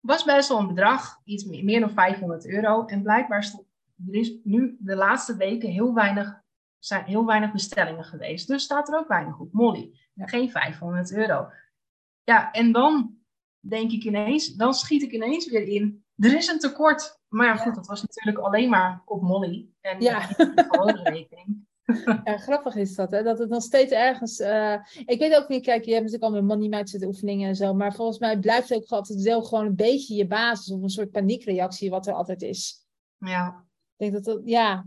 Was best wel een bedrag, iets meer, dan 500 euro. En blijkbaar stond, er is nu de laatste weken heel weinig, zijn heel weinig bestellingen geweest. Dus staat er ook weinig op. Molly, geen 500 euro. Ja, en dan denk ik ineens, dan schiet ik ineens weer in. Er is een tekort. Maar ja, goed, dat was natuurlijk alleen maar op Molly. En ja. gewone rekening. Ja, grappig is dat, hè? dat het nog steeds ergens. Uh, ik weet ook niet, kijk, je hebt natuurlijk al met money mindset oefeningen en zo, maar volgens mij blijft ook altijd deel gewoon een beetje je basis of een soort paniekreactie, wat er altijd is. Ja. Ik denk dat dat, ja.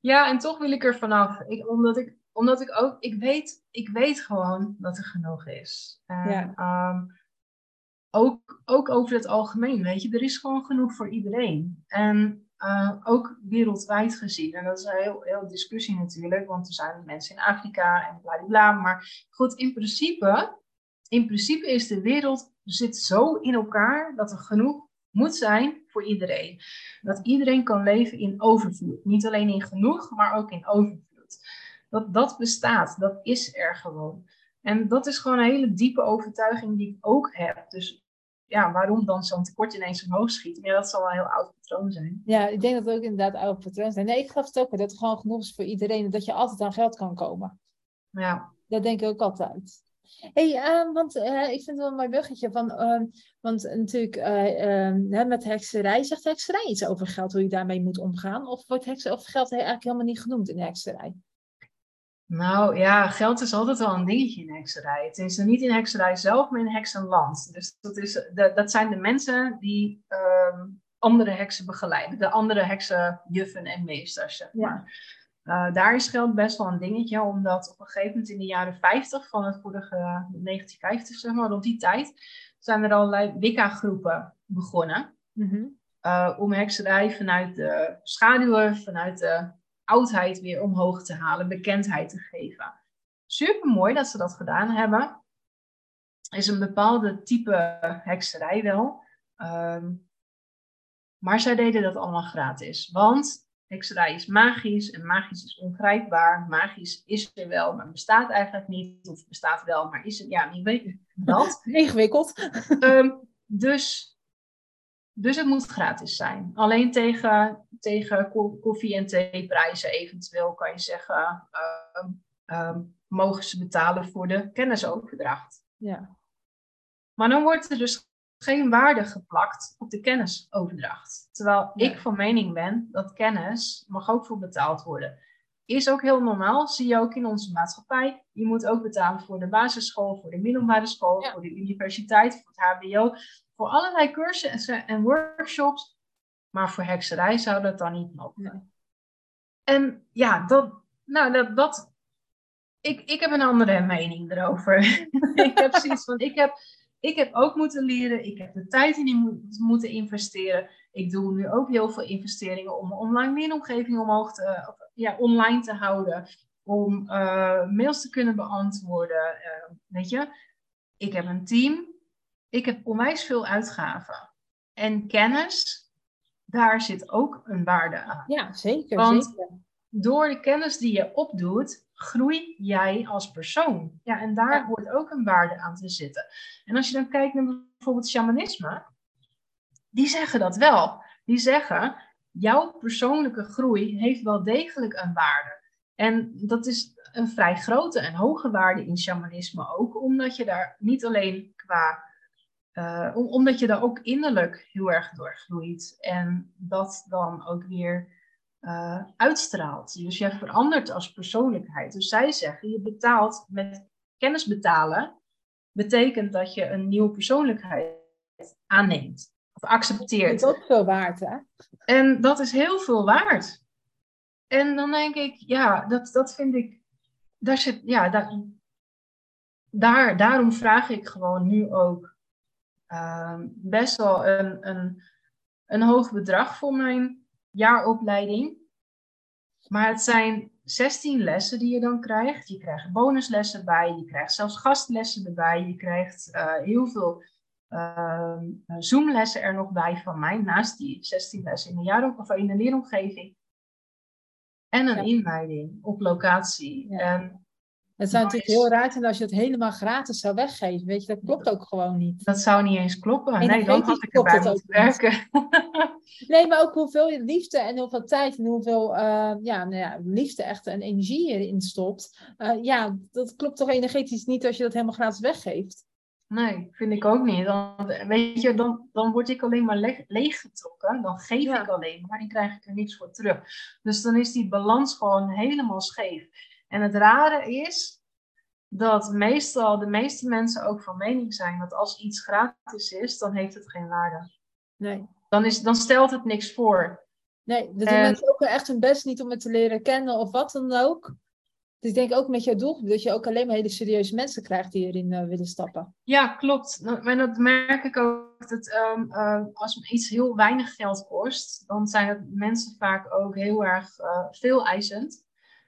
Ja, en toch wil ik er vanaf. Ik, omdat ik, omdat ik ook, ik weet, ik weet gewoon dat er genoeg is. En, ja. Um, ook, ook over het algemeen, weet je, er is gewoon genoeg voor iedereen. En uh, ook wereldwijd gezien. En dat is een heel, heel discussie natuurlijk, want er zijn mensen in Afrika en bla bla. Maar goed, in principe, in principe is de wereld zit zo in elkaar dat er genoeg moet zijn voor iedereen. Dat iedereen kan leven in overvloed. Niet alleen in genoeg, maar ook in overvloed. Dat, dat bestaat, dat is er gewoon. En dat is gewoon een hele diepe overtuiging die ik ook heb. Dus ja, waarom dan zo'n tekort ineens omhoog schiet. Ja, dat zal wel een heel oud patroon zijn. Ja, ik denk dat het ook inderdaad oude patroon zijn. Nee, ik geloof het ook dat het gewoon genoeg is voor iedereen. Dat je altijd aan geld kan komen. Ja. Dat denk ik ook altijd. hey, uh, want uh, ik vind het wel een mooi buggetje. Van, uh, want natuurlijk uh, met hekserij, zegt hekserij iets over geld, hoe je daarmee moet omgaan? Of wordt heksen, of geld eigenlijk helemaal niet genoemd in de hekserij? Nou ja, geld is altijd wel een dingetje in hekserij. Het is er niet in hekserij zelf, maar in heksenland. Dus dat, is, dat zijn de mensen die uh, andere heksen begeleiden. De andere heksenjuffen en meesters, zeg maar. Ja. Uh, daar is geld best wel een dingetje, omdat op een gegeven moment in de jaren 50 van het vorige 1950, zeg maar, rond die tijd, zijn er allerlei Wicca-groepen begonnen. Mm -hmm. uh, om hekserij vanuit de schaduwen, vanuit de oudheid weer omhoog te halen, bekendheid te geven. Super mooi dat ze dat gedaan hebben. Is een bepaalde type hekserij wel. Um, maar zij deden dat allemaal gratis. Want hekserij is magisch en magisch is ongrijpbaar. Magisch is er wel, maar bestaat eigenlijk niet. Of bestaat wel, maar is het, ja, niet weet dat. Ingewikkeld. Um, dus dus het moet gratis zijn. Alleen tegen, tegen koffie- en theeprijzen eventueel kan je zeggen, uh, mogen ze betalen voor de kennisoverdracht. Ja. Maar dan wordt er dus geen waarde geplakt op de kennisoverdracht. Terwijl ik van mening ben dat kennis mag ook voor betaald worden. Is ook heel normaal, zie je ook in onze maatschappij. Je moet ook betalen voor de basisschool, voor de middelbare school, voor de universiteit, voor het HBO voor allerlei cursussen en workshops. Maar voor hekserij zou dat dan niet mogen. En ja, dat, nou, dat, dat, ik, ik heb een andere mening erover. ik heb zoiets van, ik heb, ik heb ook moeten leren, ik heb de tijd in die moeten investeren. Ik doe nu ook heel veel investeringen om online leeromgeving omhoog te, ja, online te houden. Om uh, mails te kunnen beantwoorden. Uh, weet je, ik heb een team ik heb onwijs veel uitgaven. En kennis, daar zit ook een waarde aan. Ja, zeker. Want zeker. door de kennis die je opdoet, groei jij als persoon. Ja, en daar hoort ook een waarde aan te zitten. En als je dan kijkt naar bijvoorbeeld shamanisme, die zeggen dat wel. Die zeggen, jouw persoonlijke groei heeft wel degelijk een waarde. En dat is een vrij grote en hoge waarde in shamanisme ook, omdat je daar niet alleen qua, uh, omdat je daar ook innerlijk heel erg door gloeit en dat dan ook weer uh, uitstraalt. Dus jij verandert als persoonlijkheid. Dus zij zeggen, je betaalt met kennis betalen, betekent dat je een nieuwe persoonlijkheid aanneemt of accepteert. Dat is ook veel waard, hè? En dat is heel veel waard. En dan denk ik, ja, dat, dat vind ik, daar zit, ja, daar, daar, daarom vraag ik gewoon nu ook uh, best wel een, een, een hoog bedrag voor mijn jaaropleiding. Maar het zijn 16 lessen die je dan krijgt. Je krijgt bonuslessen bij, je krijgt zelfs gastlessen erbij, je krijgt uh, heel veel uh, Zoomlessen er nog bij van mij, naast die 16 lessen in de, jaar, of in de leeromgeving. En een inleiding op locatie. En het zou natuurlijk heel raar zijn als je het helemaal gratis zou weggeven. Weet je, dat klopt ook gewoon niet. Dat zou niet eens kloppen. Nee, dan had ik erbij moeten werken. nee, maar ook hoeveel liefde en hoeveel tijd en hoeveel uh, ja, nou ja, liefde echt en energie erin stopt. Uh, ja, dat klopt toch energetisch niet als je dat helemaal gratis weggeeft. Nee, vind ik ook niet. Dan, weet je, dan, dan word ik alleen maar le leeggetrokken. Dan geef ik alleen maar en krijg ik er niks voor terug. Dus dan is die balans gewoon helemaal scheef. En het rare is dat meestal de meeste mensen ook van mening zijn dat als iets gratis is, dan heeft het geen waarde. Nee. Dan, is, dan stelt het niks voor. Nee, dat doen mensen ook echt hun best niet om het te leren kennen of wat dan ook. Dus ik denk ook met jouw doelgroep dat je ook alleen maar hele serieuze mensen krijgt die erin uh, willen stappen. Ja, klopt. En dat merk ik ook. Dat um, uh, als iets heel weinig geld kost, dan zijn het mensen vaak ook heel erg uh, veel eisend.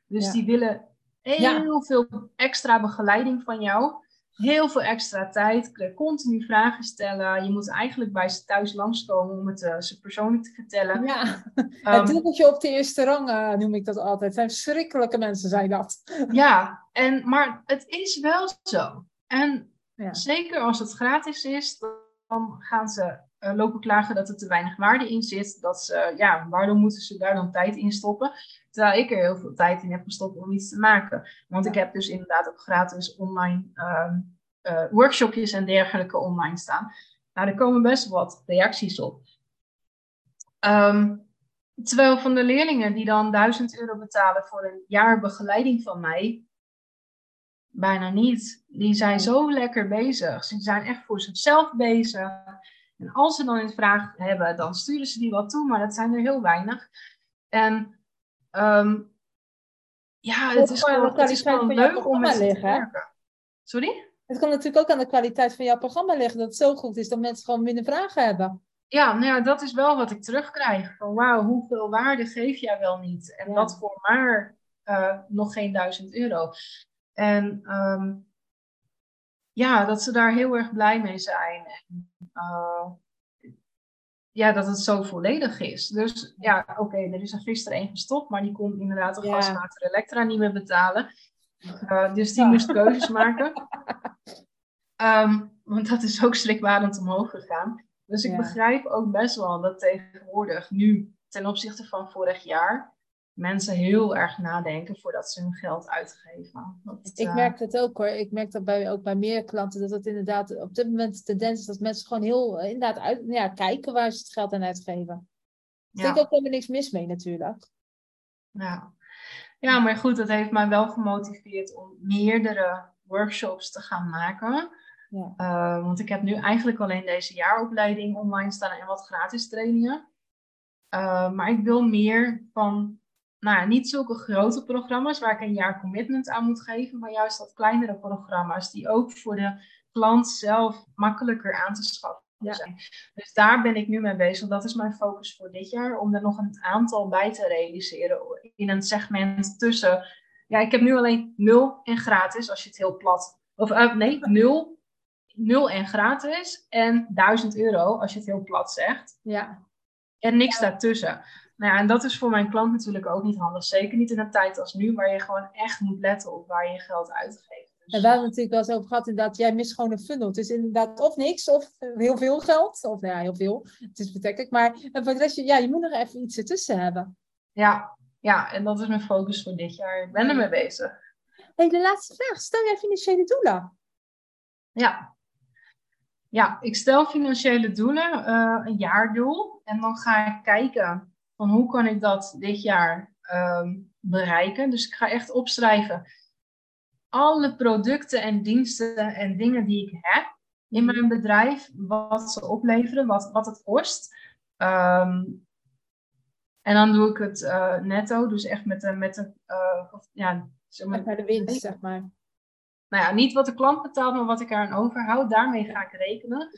Dus die willen heel veel extra begeleiding van jou heel veel extra tijd, continu vragen stellen. Je moet eigenlijk bij ze thuis langskomen om het uh, ze persoonlijk te vertellen. Ja, um, het dubbeltje op de eerste rang uh, noem ik dat altijd. zijn verschrikkelijke mensen, zijn dat. ja, en, maar het is wel zo. En ja. zeker als het gratis is, dan gaan ze uh, lopen klagen dat er te weinig waarde in zit. Dat ze, ja, waarom moeten ze daar dan tijd in stoppen? Terwijl ik er heel veel tijd in heb gestopt om iets te maken. Want ik heb dus inderdaad ook gratis online uh, workshopjes en dergelijke online staan. Nou, er komen best wat reacties op. Um, terwijl van de leerlingen die dan 1000 euro betalen voor een jaar begeleiding van mij, bijna niet. Die zijn zo lekker bezig. Ze zijn echt voor zichzelf bezig. En als ze dan een vraag hebben, dan sturen ze die wel toe, maar dat zijn er heel weinig. En um, ja, het is gewoon, het is gewoon leuk om met te werken. Sorry? Het kan natuurlijk ook aan de kwaliteit van jouw programma liggen, dat het zo goed is dat mensen gewoon minder vragen hebben. Ja, nou ja, dat is wel wat ik terugkrijg. Van wauw, hoeveel waarde geef jij wel niet? En dat voor maar uh, nog geen duizend euro. En um, ja, dat ze daar heel erg blij mee zijn. En, uh, ja, dat het zo volledig is. Dus ja, oké, okay, er is er gisteren één gestopt, maar die kon inderdaad de ja. gaswater elektra niet meer betalen. Uh, dus die moest keuzes maken. Um, want dat is ook schrikbarend omhoog gegaan. Dus ik ja. begrijp ook best wel dat tegenwoordig, nu ten opzichte van vorig jaar, mensen heel erg nadenken voordat ze hun geld uitgeven. Dat, ik uh... merk het ook hoor. Ik merk dat bij, ook bij meer klanten dat het inderdaad op dit moment de tendens is dat mensen gewoon heel uh, inderdaad uit, ja, kijken waar ze het geld aan uitgeven. Ja. Er is ook helemaal niks mis mee natuurlijk. Ja. ja, maar goed, dat heeft mij wel gemotiveerd om meerdere workshops te gaan maken. Ja. Uh, want ik heb nu eigenlijk alleen deze jaaropleiding online staan en wat gratis trainingen. Uh, maar ik wil meer van, nou niet zulke grote programma's waar ik een jaar commitment aan moet geven, maar juist wat kleinere programma's die ook voor de klant zelf makkelijker aan te schaffen ja. zijn. Dus daar ben ik nu mee bezig. Dat is mijn focus voor dit jaar, om er nog een aantal bij te realiseren in een segment tussen. Ja, ik heb nu alleen nul en gratis, als je het heel plat. Of uh, nee, nul 0 en gratis en 1000 euro als je het heel plat zegt. Ja. En niks ja. daartussen. Nou ja, en dat is voor mijn klant natuurlijk ook niet handig. Zeker niet in een tijd als nu, waar je gewoon echt moet letten op waar je je geld uitgeeft. Dus... En we hebben natuurlijk wel eens over gehad, inderdaad, jij mist gewoon een funnel. Het is inderdaad of niks, of heel veel geld. Of nou ja, heel veel. Het is betrekkelijk. Maar voor de rest, ja, je moet nog even iets ertussen hebben. Ja, ja, en dat is mijn focus voor dit jaar. Ik ben ermee bezig. hey, de laatste vraag. Stel jij financiële doelen? Ja. Ja, ik stel financiële doelen, uh, een jaardoel. En dan ga ik kijken van hoe kan ik dat dit jaar uh, bereiken. Dus ik ga echt opschrijven alle producten en diensten en dingen die ik heb in mijn bedrijf, wat ze opleveren, wat, wat het kost. Um, en dan doe ik het uh, netto, dus echt met de, met de uh, of, ja, zeg maar, met de winst, zeg maar. Nou ja, niet wat de klant betaalt, maar wat ik eraan overhoud, daarmee ga ik rekenen.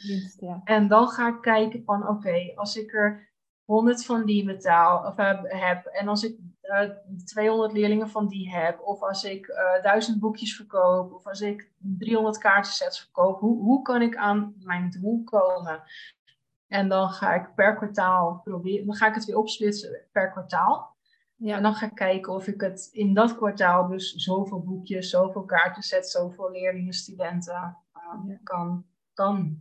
Ja. En dan ga ik kijken van, oké, okay, als ik er 100 van die betaal of heb, heb en als ik uh, eh, 200 leerlingen van die heb, of als ik uh, 1000 boekjes verkoop, of als ik 300 kaartensets verkoop, hoe, hoe kan ik aan mijn doel komen? En dan ga ik per kwartaal proberen, dan ga ik het weer opsplitsen per kwartaal. Ja. En dan ga ik kijken of ik het in dat kwartaal dus zoveel boekjes, zoveel kaartensets, zoveel leerlingen, studenten uh, kan, kan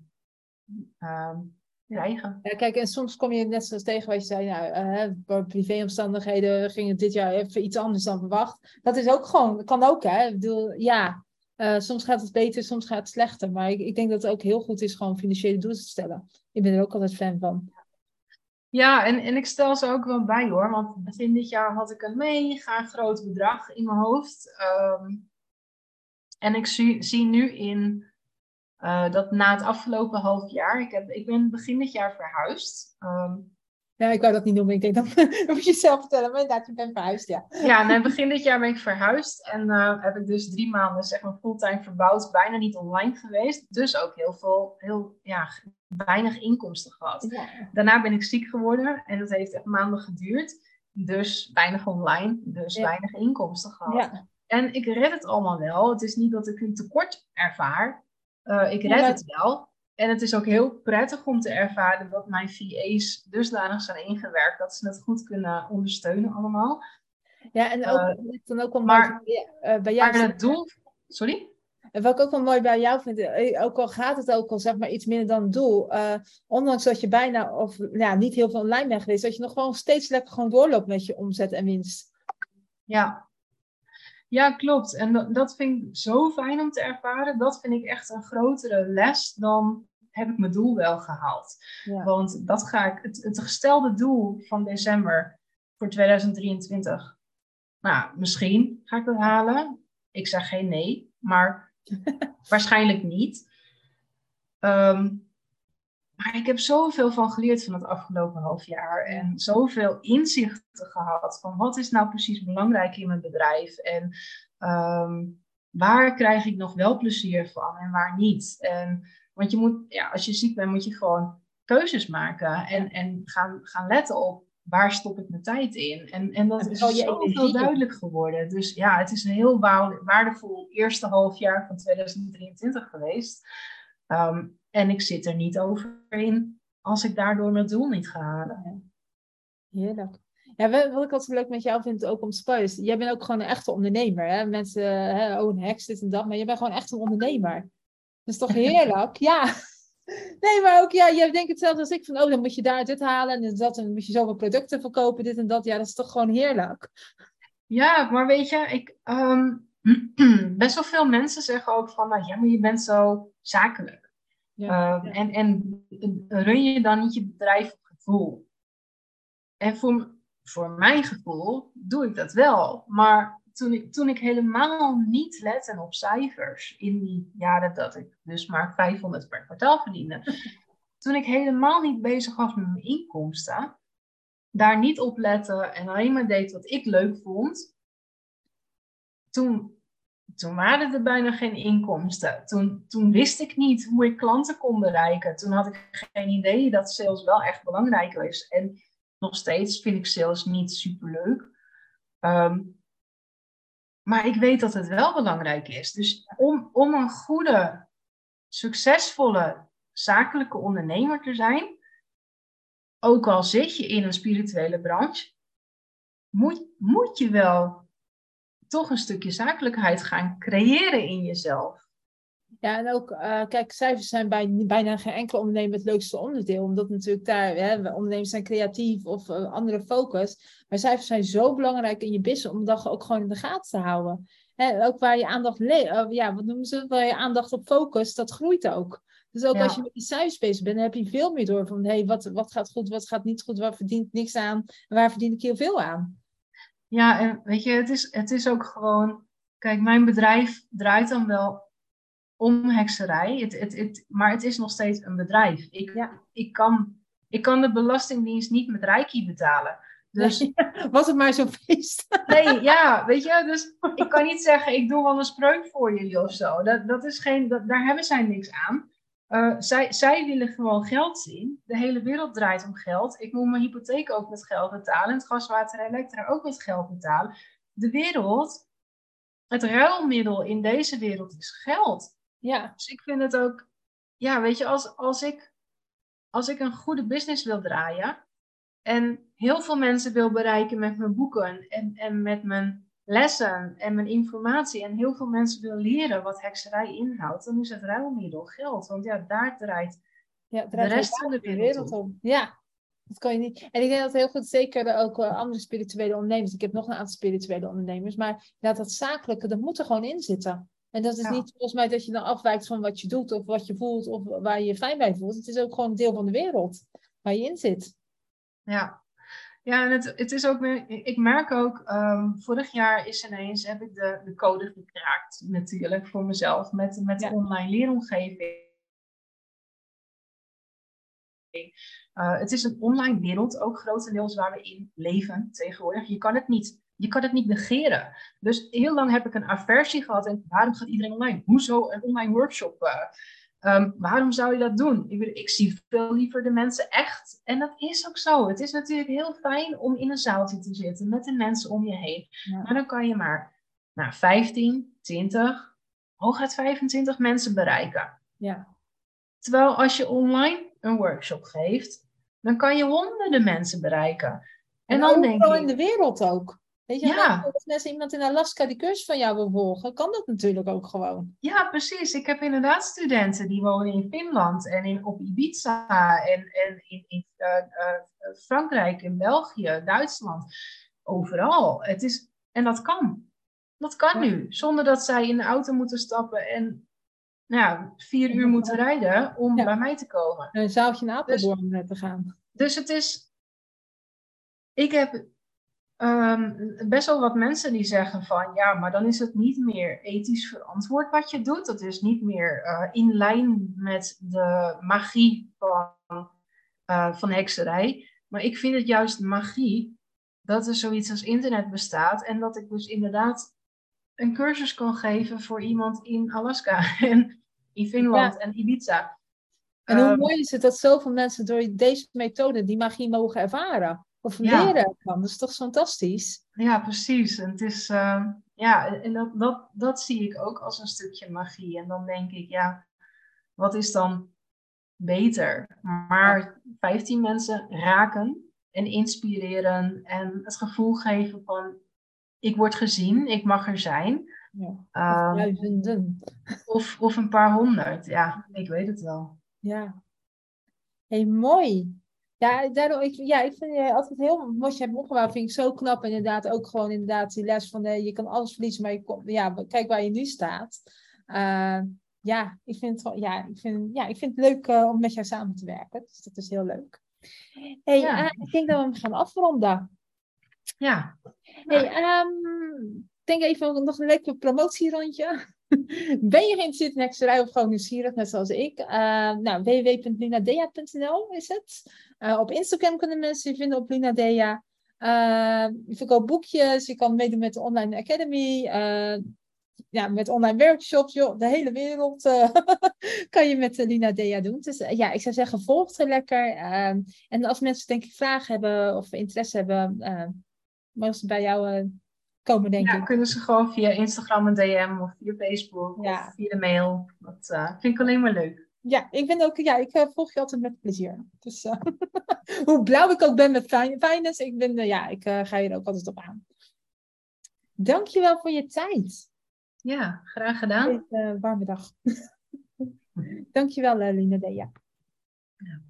krijgen. Ja, kijk, en soms kom je net zoals tegen wat je zei, nou, uh, privéomstandigheden ging het dit jaar even iets anders dan verwacht. Dat is ook gewoon, kan ook, hè. Ik bedoel, ja, uh, soms gaat het beter, soms gaat het slechter. Maar ik, ik denk dat het ook heel goed is gewoon financiële doelen te stellen. Ik ben er ook altijd fan van. Ja, en, en ik stel ze ook wel bij hoor. Want begin dit jaar had ik een mega groot bedrag in mijn hoofd. Um, en ik zie, zie nu in uh, dat na het afgelopen half jaar, ik, heb, ik ben begin dit jaar verhuisd. Um, ja, ik wou dat niet noemen. Ik denk, dan moet je zelf vertellen. Maar inderdaad, je bent verhuisd, ja. Ja, begin dit jaar ben ik verhuisd. En uh, heb ik dus drie maanden, zeg maar, fulltime verbouwd. Bijna niet online geweest. Dus ook heel veel, heel, ja, weinig inkomsten gehad. Ja. Daarna ben ik ziek geworden. En dat heeft echt maanden geduurd. Dus weinig online. Dus weinig inkomsten gehad. Ja. En ik red het allemaal wel. Het is niet dat ik een tekort ervaar. Uh, ik red het wel. En het is ook heel prettig om te ervaren dat mijn VA's dusdanig zijn ingewerkt dat ze het goed kunnen ondersteunen allemaal. Ja, en ook, uh, dan ook wel maar, mooi, uh, bij jou. Maar het doel. Sorry? En wat ik ook wel mooi bij jou vind, eh, ook al gaat het ook al zeg maar iets minder dan het doel, uh, ondanks dat je bijna of ja, niet heel veel online bent geweest, dat je nog gewoon steeds lekker gewoon doorloopt met je omzet en winst. Ja, ja, klopt. En dat, dat vind ik zo fijn om te ervaren. Dat vind ik echt een grotere les dan heb ik mijn doel wel gehaald. Want dat ga ik, het, het gestelde doel van december voor 2023, nou, misschien ga ik dat halen. Ik zeg geen nee, maar waarschijnlijk niet. Um, maar ik heb zoveel van geleerd van het afgelopen half jaar. En zoveel inzichten gehad van wat is nou precies belangrijk in mijn bedrijf. En um, waar krijg ik nog wel plezier van en waar niet. En, want je moet, ja, als je ziek bent, moet je gewoon keuzes maken. En, en gaan, gaan letten op waar stop ik mijn tijd in. En, en dat is zoveel duidelijk geworden. Dus ja, het is een heel waardevol eerste half jaar van 2023 geweest. Um, en ik zit er niet over in als ik daardoor mijn doel niet ga halen. Heerlijk. Ja, wat ik altijd leuk met jou vind, ook om te Jij bent ook gewoon een echte ondernemer. Hè? Mensen, hè, oh een heks, dit en dat. Maar je bent gewoon echt een ondernemer. Dat is toch heerlijk? ja. Nee, maar ook, ja, jij denkt hetzelfde als ik. Van, oh, dan moet je daar dit halen en dat. En dan moet je zoveel producten verkopen, dit en dat. Ja, dat is toch gewoon heerlijk. Ja, maar weet je, ik, um, best wel veel mensen zeggen ook van, nou ja, maar je bent zo zakelijk. Ja, ehm, En, en run je dan niet je bedrijf op gevoel? En voor, voor mijn gevoel doe ik dat wel. Maar toen ik, toen ik helemaal niet lette op cijfers, in die jaren dat ik dus maar 500 per kwartaal verdiende, toen ik helemaal niet bezig was met mijn inkomsten, daar niet op letten en alleen maar deed wat ik leuk vond, toen toen waren er bijna geen inkomsten. Toen, toen wist ik niet hoe ik klanten kon bereiken. Toen had ik geen idee dat sales wel echt belangrijk is. En nog steeds vind ik sales niet superleuk. Um, maar ik weet dat het wel belangrijk is. Dus om, om een goede, succesvolle zakelijke ondernemer te zijn, ook al zit je in een spirituele branche, moet, moet je wel toch een stukje zakelijkheid gaan creëren in jezelf. Ja, en ook, uh, kijk, cijfers zijn bij bijna geen enkele ondernemer het leukste onderdeel. Omdat natuurlijk daar, hè, ondernemers zijn creatief of uh, andere focus. Maar cijfers zijn zo belangrijk in je business om dat ook gewoon in de gaten te houden. hè, ook waar je aandacht, le- ja, wat noemen ze, waar je aandacht op focust, dat groeit ook. Dus ook Ja. als je met die cijfers bezig bent, dan heb je veel meer door van, hé, hey, wat, wat gaat goed, wat gaat niet goed, waar verdient niks aan, en waar verdien ik heel veel aan. Ja, en weet je, het is, het is ook gewoon. Kijk, mijn bedrijf draait dan wel om hekserij. Het, het, het, maar het is nog steeds een bedrijf. Ik, Ja. ik, kan, ik kan de Belastingdienst niet met Reiki betalen. Dus Was het maar zo'n feest. nee, ja, weet je, dus ik kan niet zeggen, ik doe wel een spreuk voor jullie of zo. Dat, dat is geen, dat, daar hebben zij niks aan. Eh, zij, zij willen gewoon geld zien. De hele wereld draait om geld. Ik moet mijn hypotheek ook met geld betalen. En het gas, water en elektra ook met geld betalen. De wereld, het ruilmiddel in deze wereld is geld. Ja, Dus ik vind het ook, ja, weet je, als, als, ik, als ik een goede business wil draaien en heel veel mensen wil bereiken met mijn boeken en, en met mijn lessen en mijn informatie en heel veel mensen wil leren wat hekserij inhoudt, dan is het ruilmiddel geld. Want ja, daar draait ja het de draait rest van de wereld om. om. Ja, dat kan je niet. En ik denk dat heel goed, zeker ook andere spirituele ondernemers. Ik heb nog een aantal spirituele ondernemers, maar ja, dat zakelijke, dat moet er gewoon in zitten. En dat is Ja. niet volgens mij dat je dan afwijkt van wat je doet of wat je voelt of waar je je fijn bij voelt. Het is ook gewoon een deel van de wereld waar je in zit. Ja, ja en het, het is ook weer, ik merk ook, ehm, vorig jaar is ineens, heb ik de, de code gekraakt natuurlijk voor mezelf met, met de Ja. online leeromgeving. Eh, het is een online wereld, ook grotendeels waar we in leven tegenwoordig. Je kan het niet, je kan het niet negeren. Dus heel lang heb ik een aversie gehad. En waarom gaat iedereen online? Hoezo een online workshop? eh? Ehm, waarom zou je dat doen? Ik, bedoel, ik zie veel liever de mensen echt. En dat is ook zo. Het is natuurlijk heel fijn om in een zaaltje te zitten met de mensen om je heen. Ja. Maar dan kan je maar nou, 15, 20, hooguit 25 mensen bereiken. Ja, Terwijl als je online een workshop geeft, dan kan je honderden mensen bereiken. En, en dan denk overal in ik, de wereld ook. Weet je, Ja. als mensen iemand in Alaska die cursus van jou wil volgen, kan dat natuurlijk ook gewoon. ja precies, ik heb inderdaad studenten die wonen in Finland en in, op Ibiza en, en in, in eh, eh, Frankrijk, in België, Duitsland, overal. Het is, en dat kan. Dat kan Ja. nu, zonder dat zij in de auto moeten stappen en nou vier uur moeten rijden om Ja. bij mij te komen. Een zaaltje in Apeldoorn eh, te gaan. Dus het is. Ik heb ehm, best wel wat mensen die zeggen van ja, maar dan is het niet meer ethisch verantwoord wat je doet. Dat is niet meer eh, in lijn met de magie van, eh, van hekserij. Maar ik vind het juist magie dat er zoiets als internet bestaat en dat ik dus inderdaad een cursus kan geven voor iemand in Alaska en in Finland en Ibiza. En hoe Ehm, mooi is het dat zoveel mensen door deze methode die magie mogen ervaren of Ja. leren ervan. Dat is toch fantastisch? Ja, precies. En het is, eh, ja, en dat, dat, dat zie ik ook als een stukje magie. En dan denk ik, ja, wat is dan beter? Maar 15 mensen raken en inspireren en het gevoel geven van, ik word gezien, ik mag er zijn. Ja. Ehm, Duizenden. of, of een paar honderd, ja, ik weet het wel. Ja. hey, mooi. Ja, daardoor, ik, ja, ik vind je altijd heel, wat je hebt opgebouwd, vind ik zo knap. Inderdaad, ook gewoon inderdaad die les van, eh, je kan alles verliezen, maar je komt, ja, kijk waar je nu staat. Eh, ja, ik vind het, ja, ik vind, ja, ik vind het leuk eh, om met jou samen te werken. Dus dat is heel leuk. Hey, Ja. eh, ik denk dat we hem gaan afronden. Ja, Hey, ik denk even nog een lekker promotierondje. Ben je geïnteresseerd in hekserij of gewoon nieuwsgierig, net zoals ik? Uh, nou, www.linadea.nl is het. Uh, op Instagram kunnen mensen je vinden op Linadea. Uh, je verkoopt boekjes, je kan meedoen met de Online Academy. Ja, met online workshops, joh, de hele wereld kan je met Lina Dea doen. Dus ja, ik zou zeggen, volg het lekker. En als mensen denk ik vragen hebben of interesse hebben, mogen ze bij jou komen, denk ja, ik. kunnen ze gewoon via Instagram een DM of via Facebook Ja. of via de mail. Dat uh, vind ik alleen maar leuk. Ja, ik ben ook, ja, ik uh, volg je altijd met plezier. Dus uh, hoe blauw ik ook ben met finance, ik ben, ja, ik ga je er ook altijd op aan. Dankjewel voor je tijd. Ja, graag gedaan. Warme dag. Dankjewel, Lina Dea. Ja.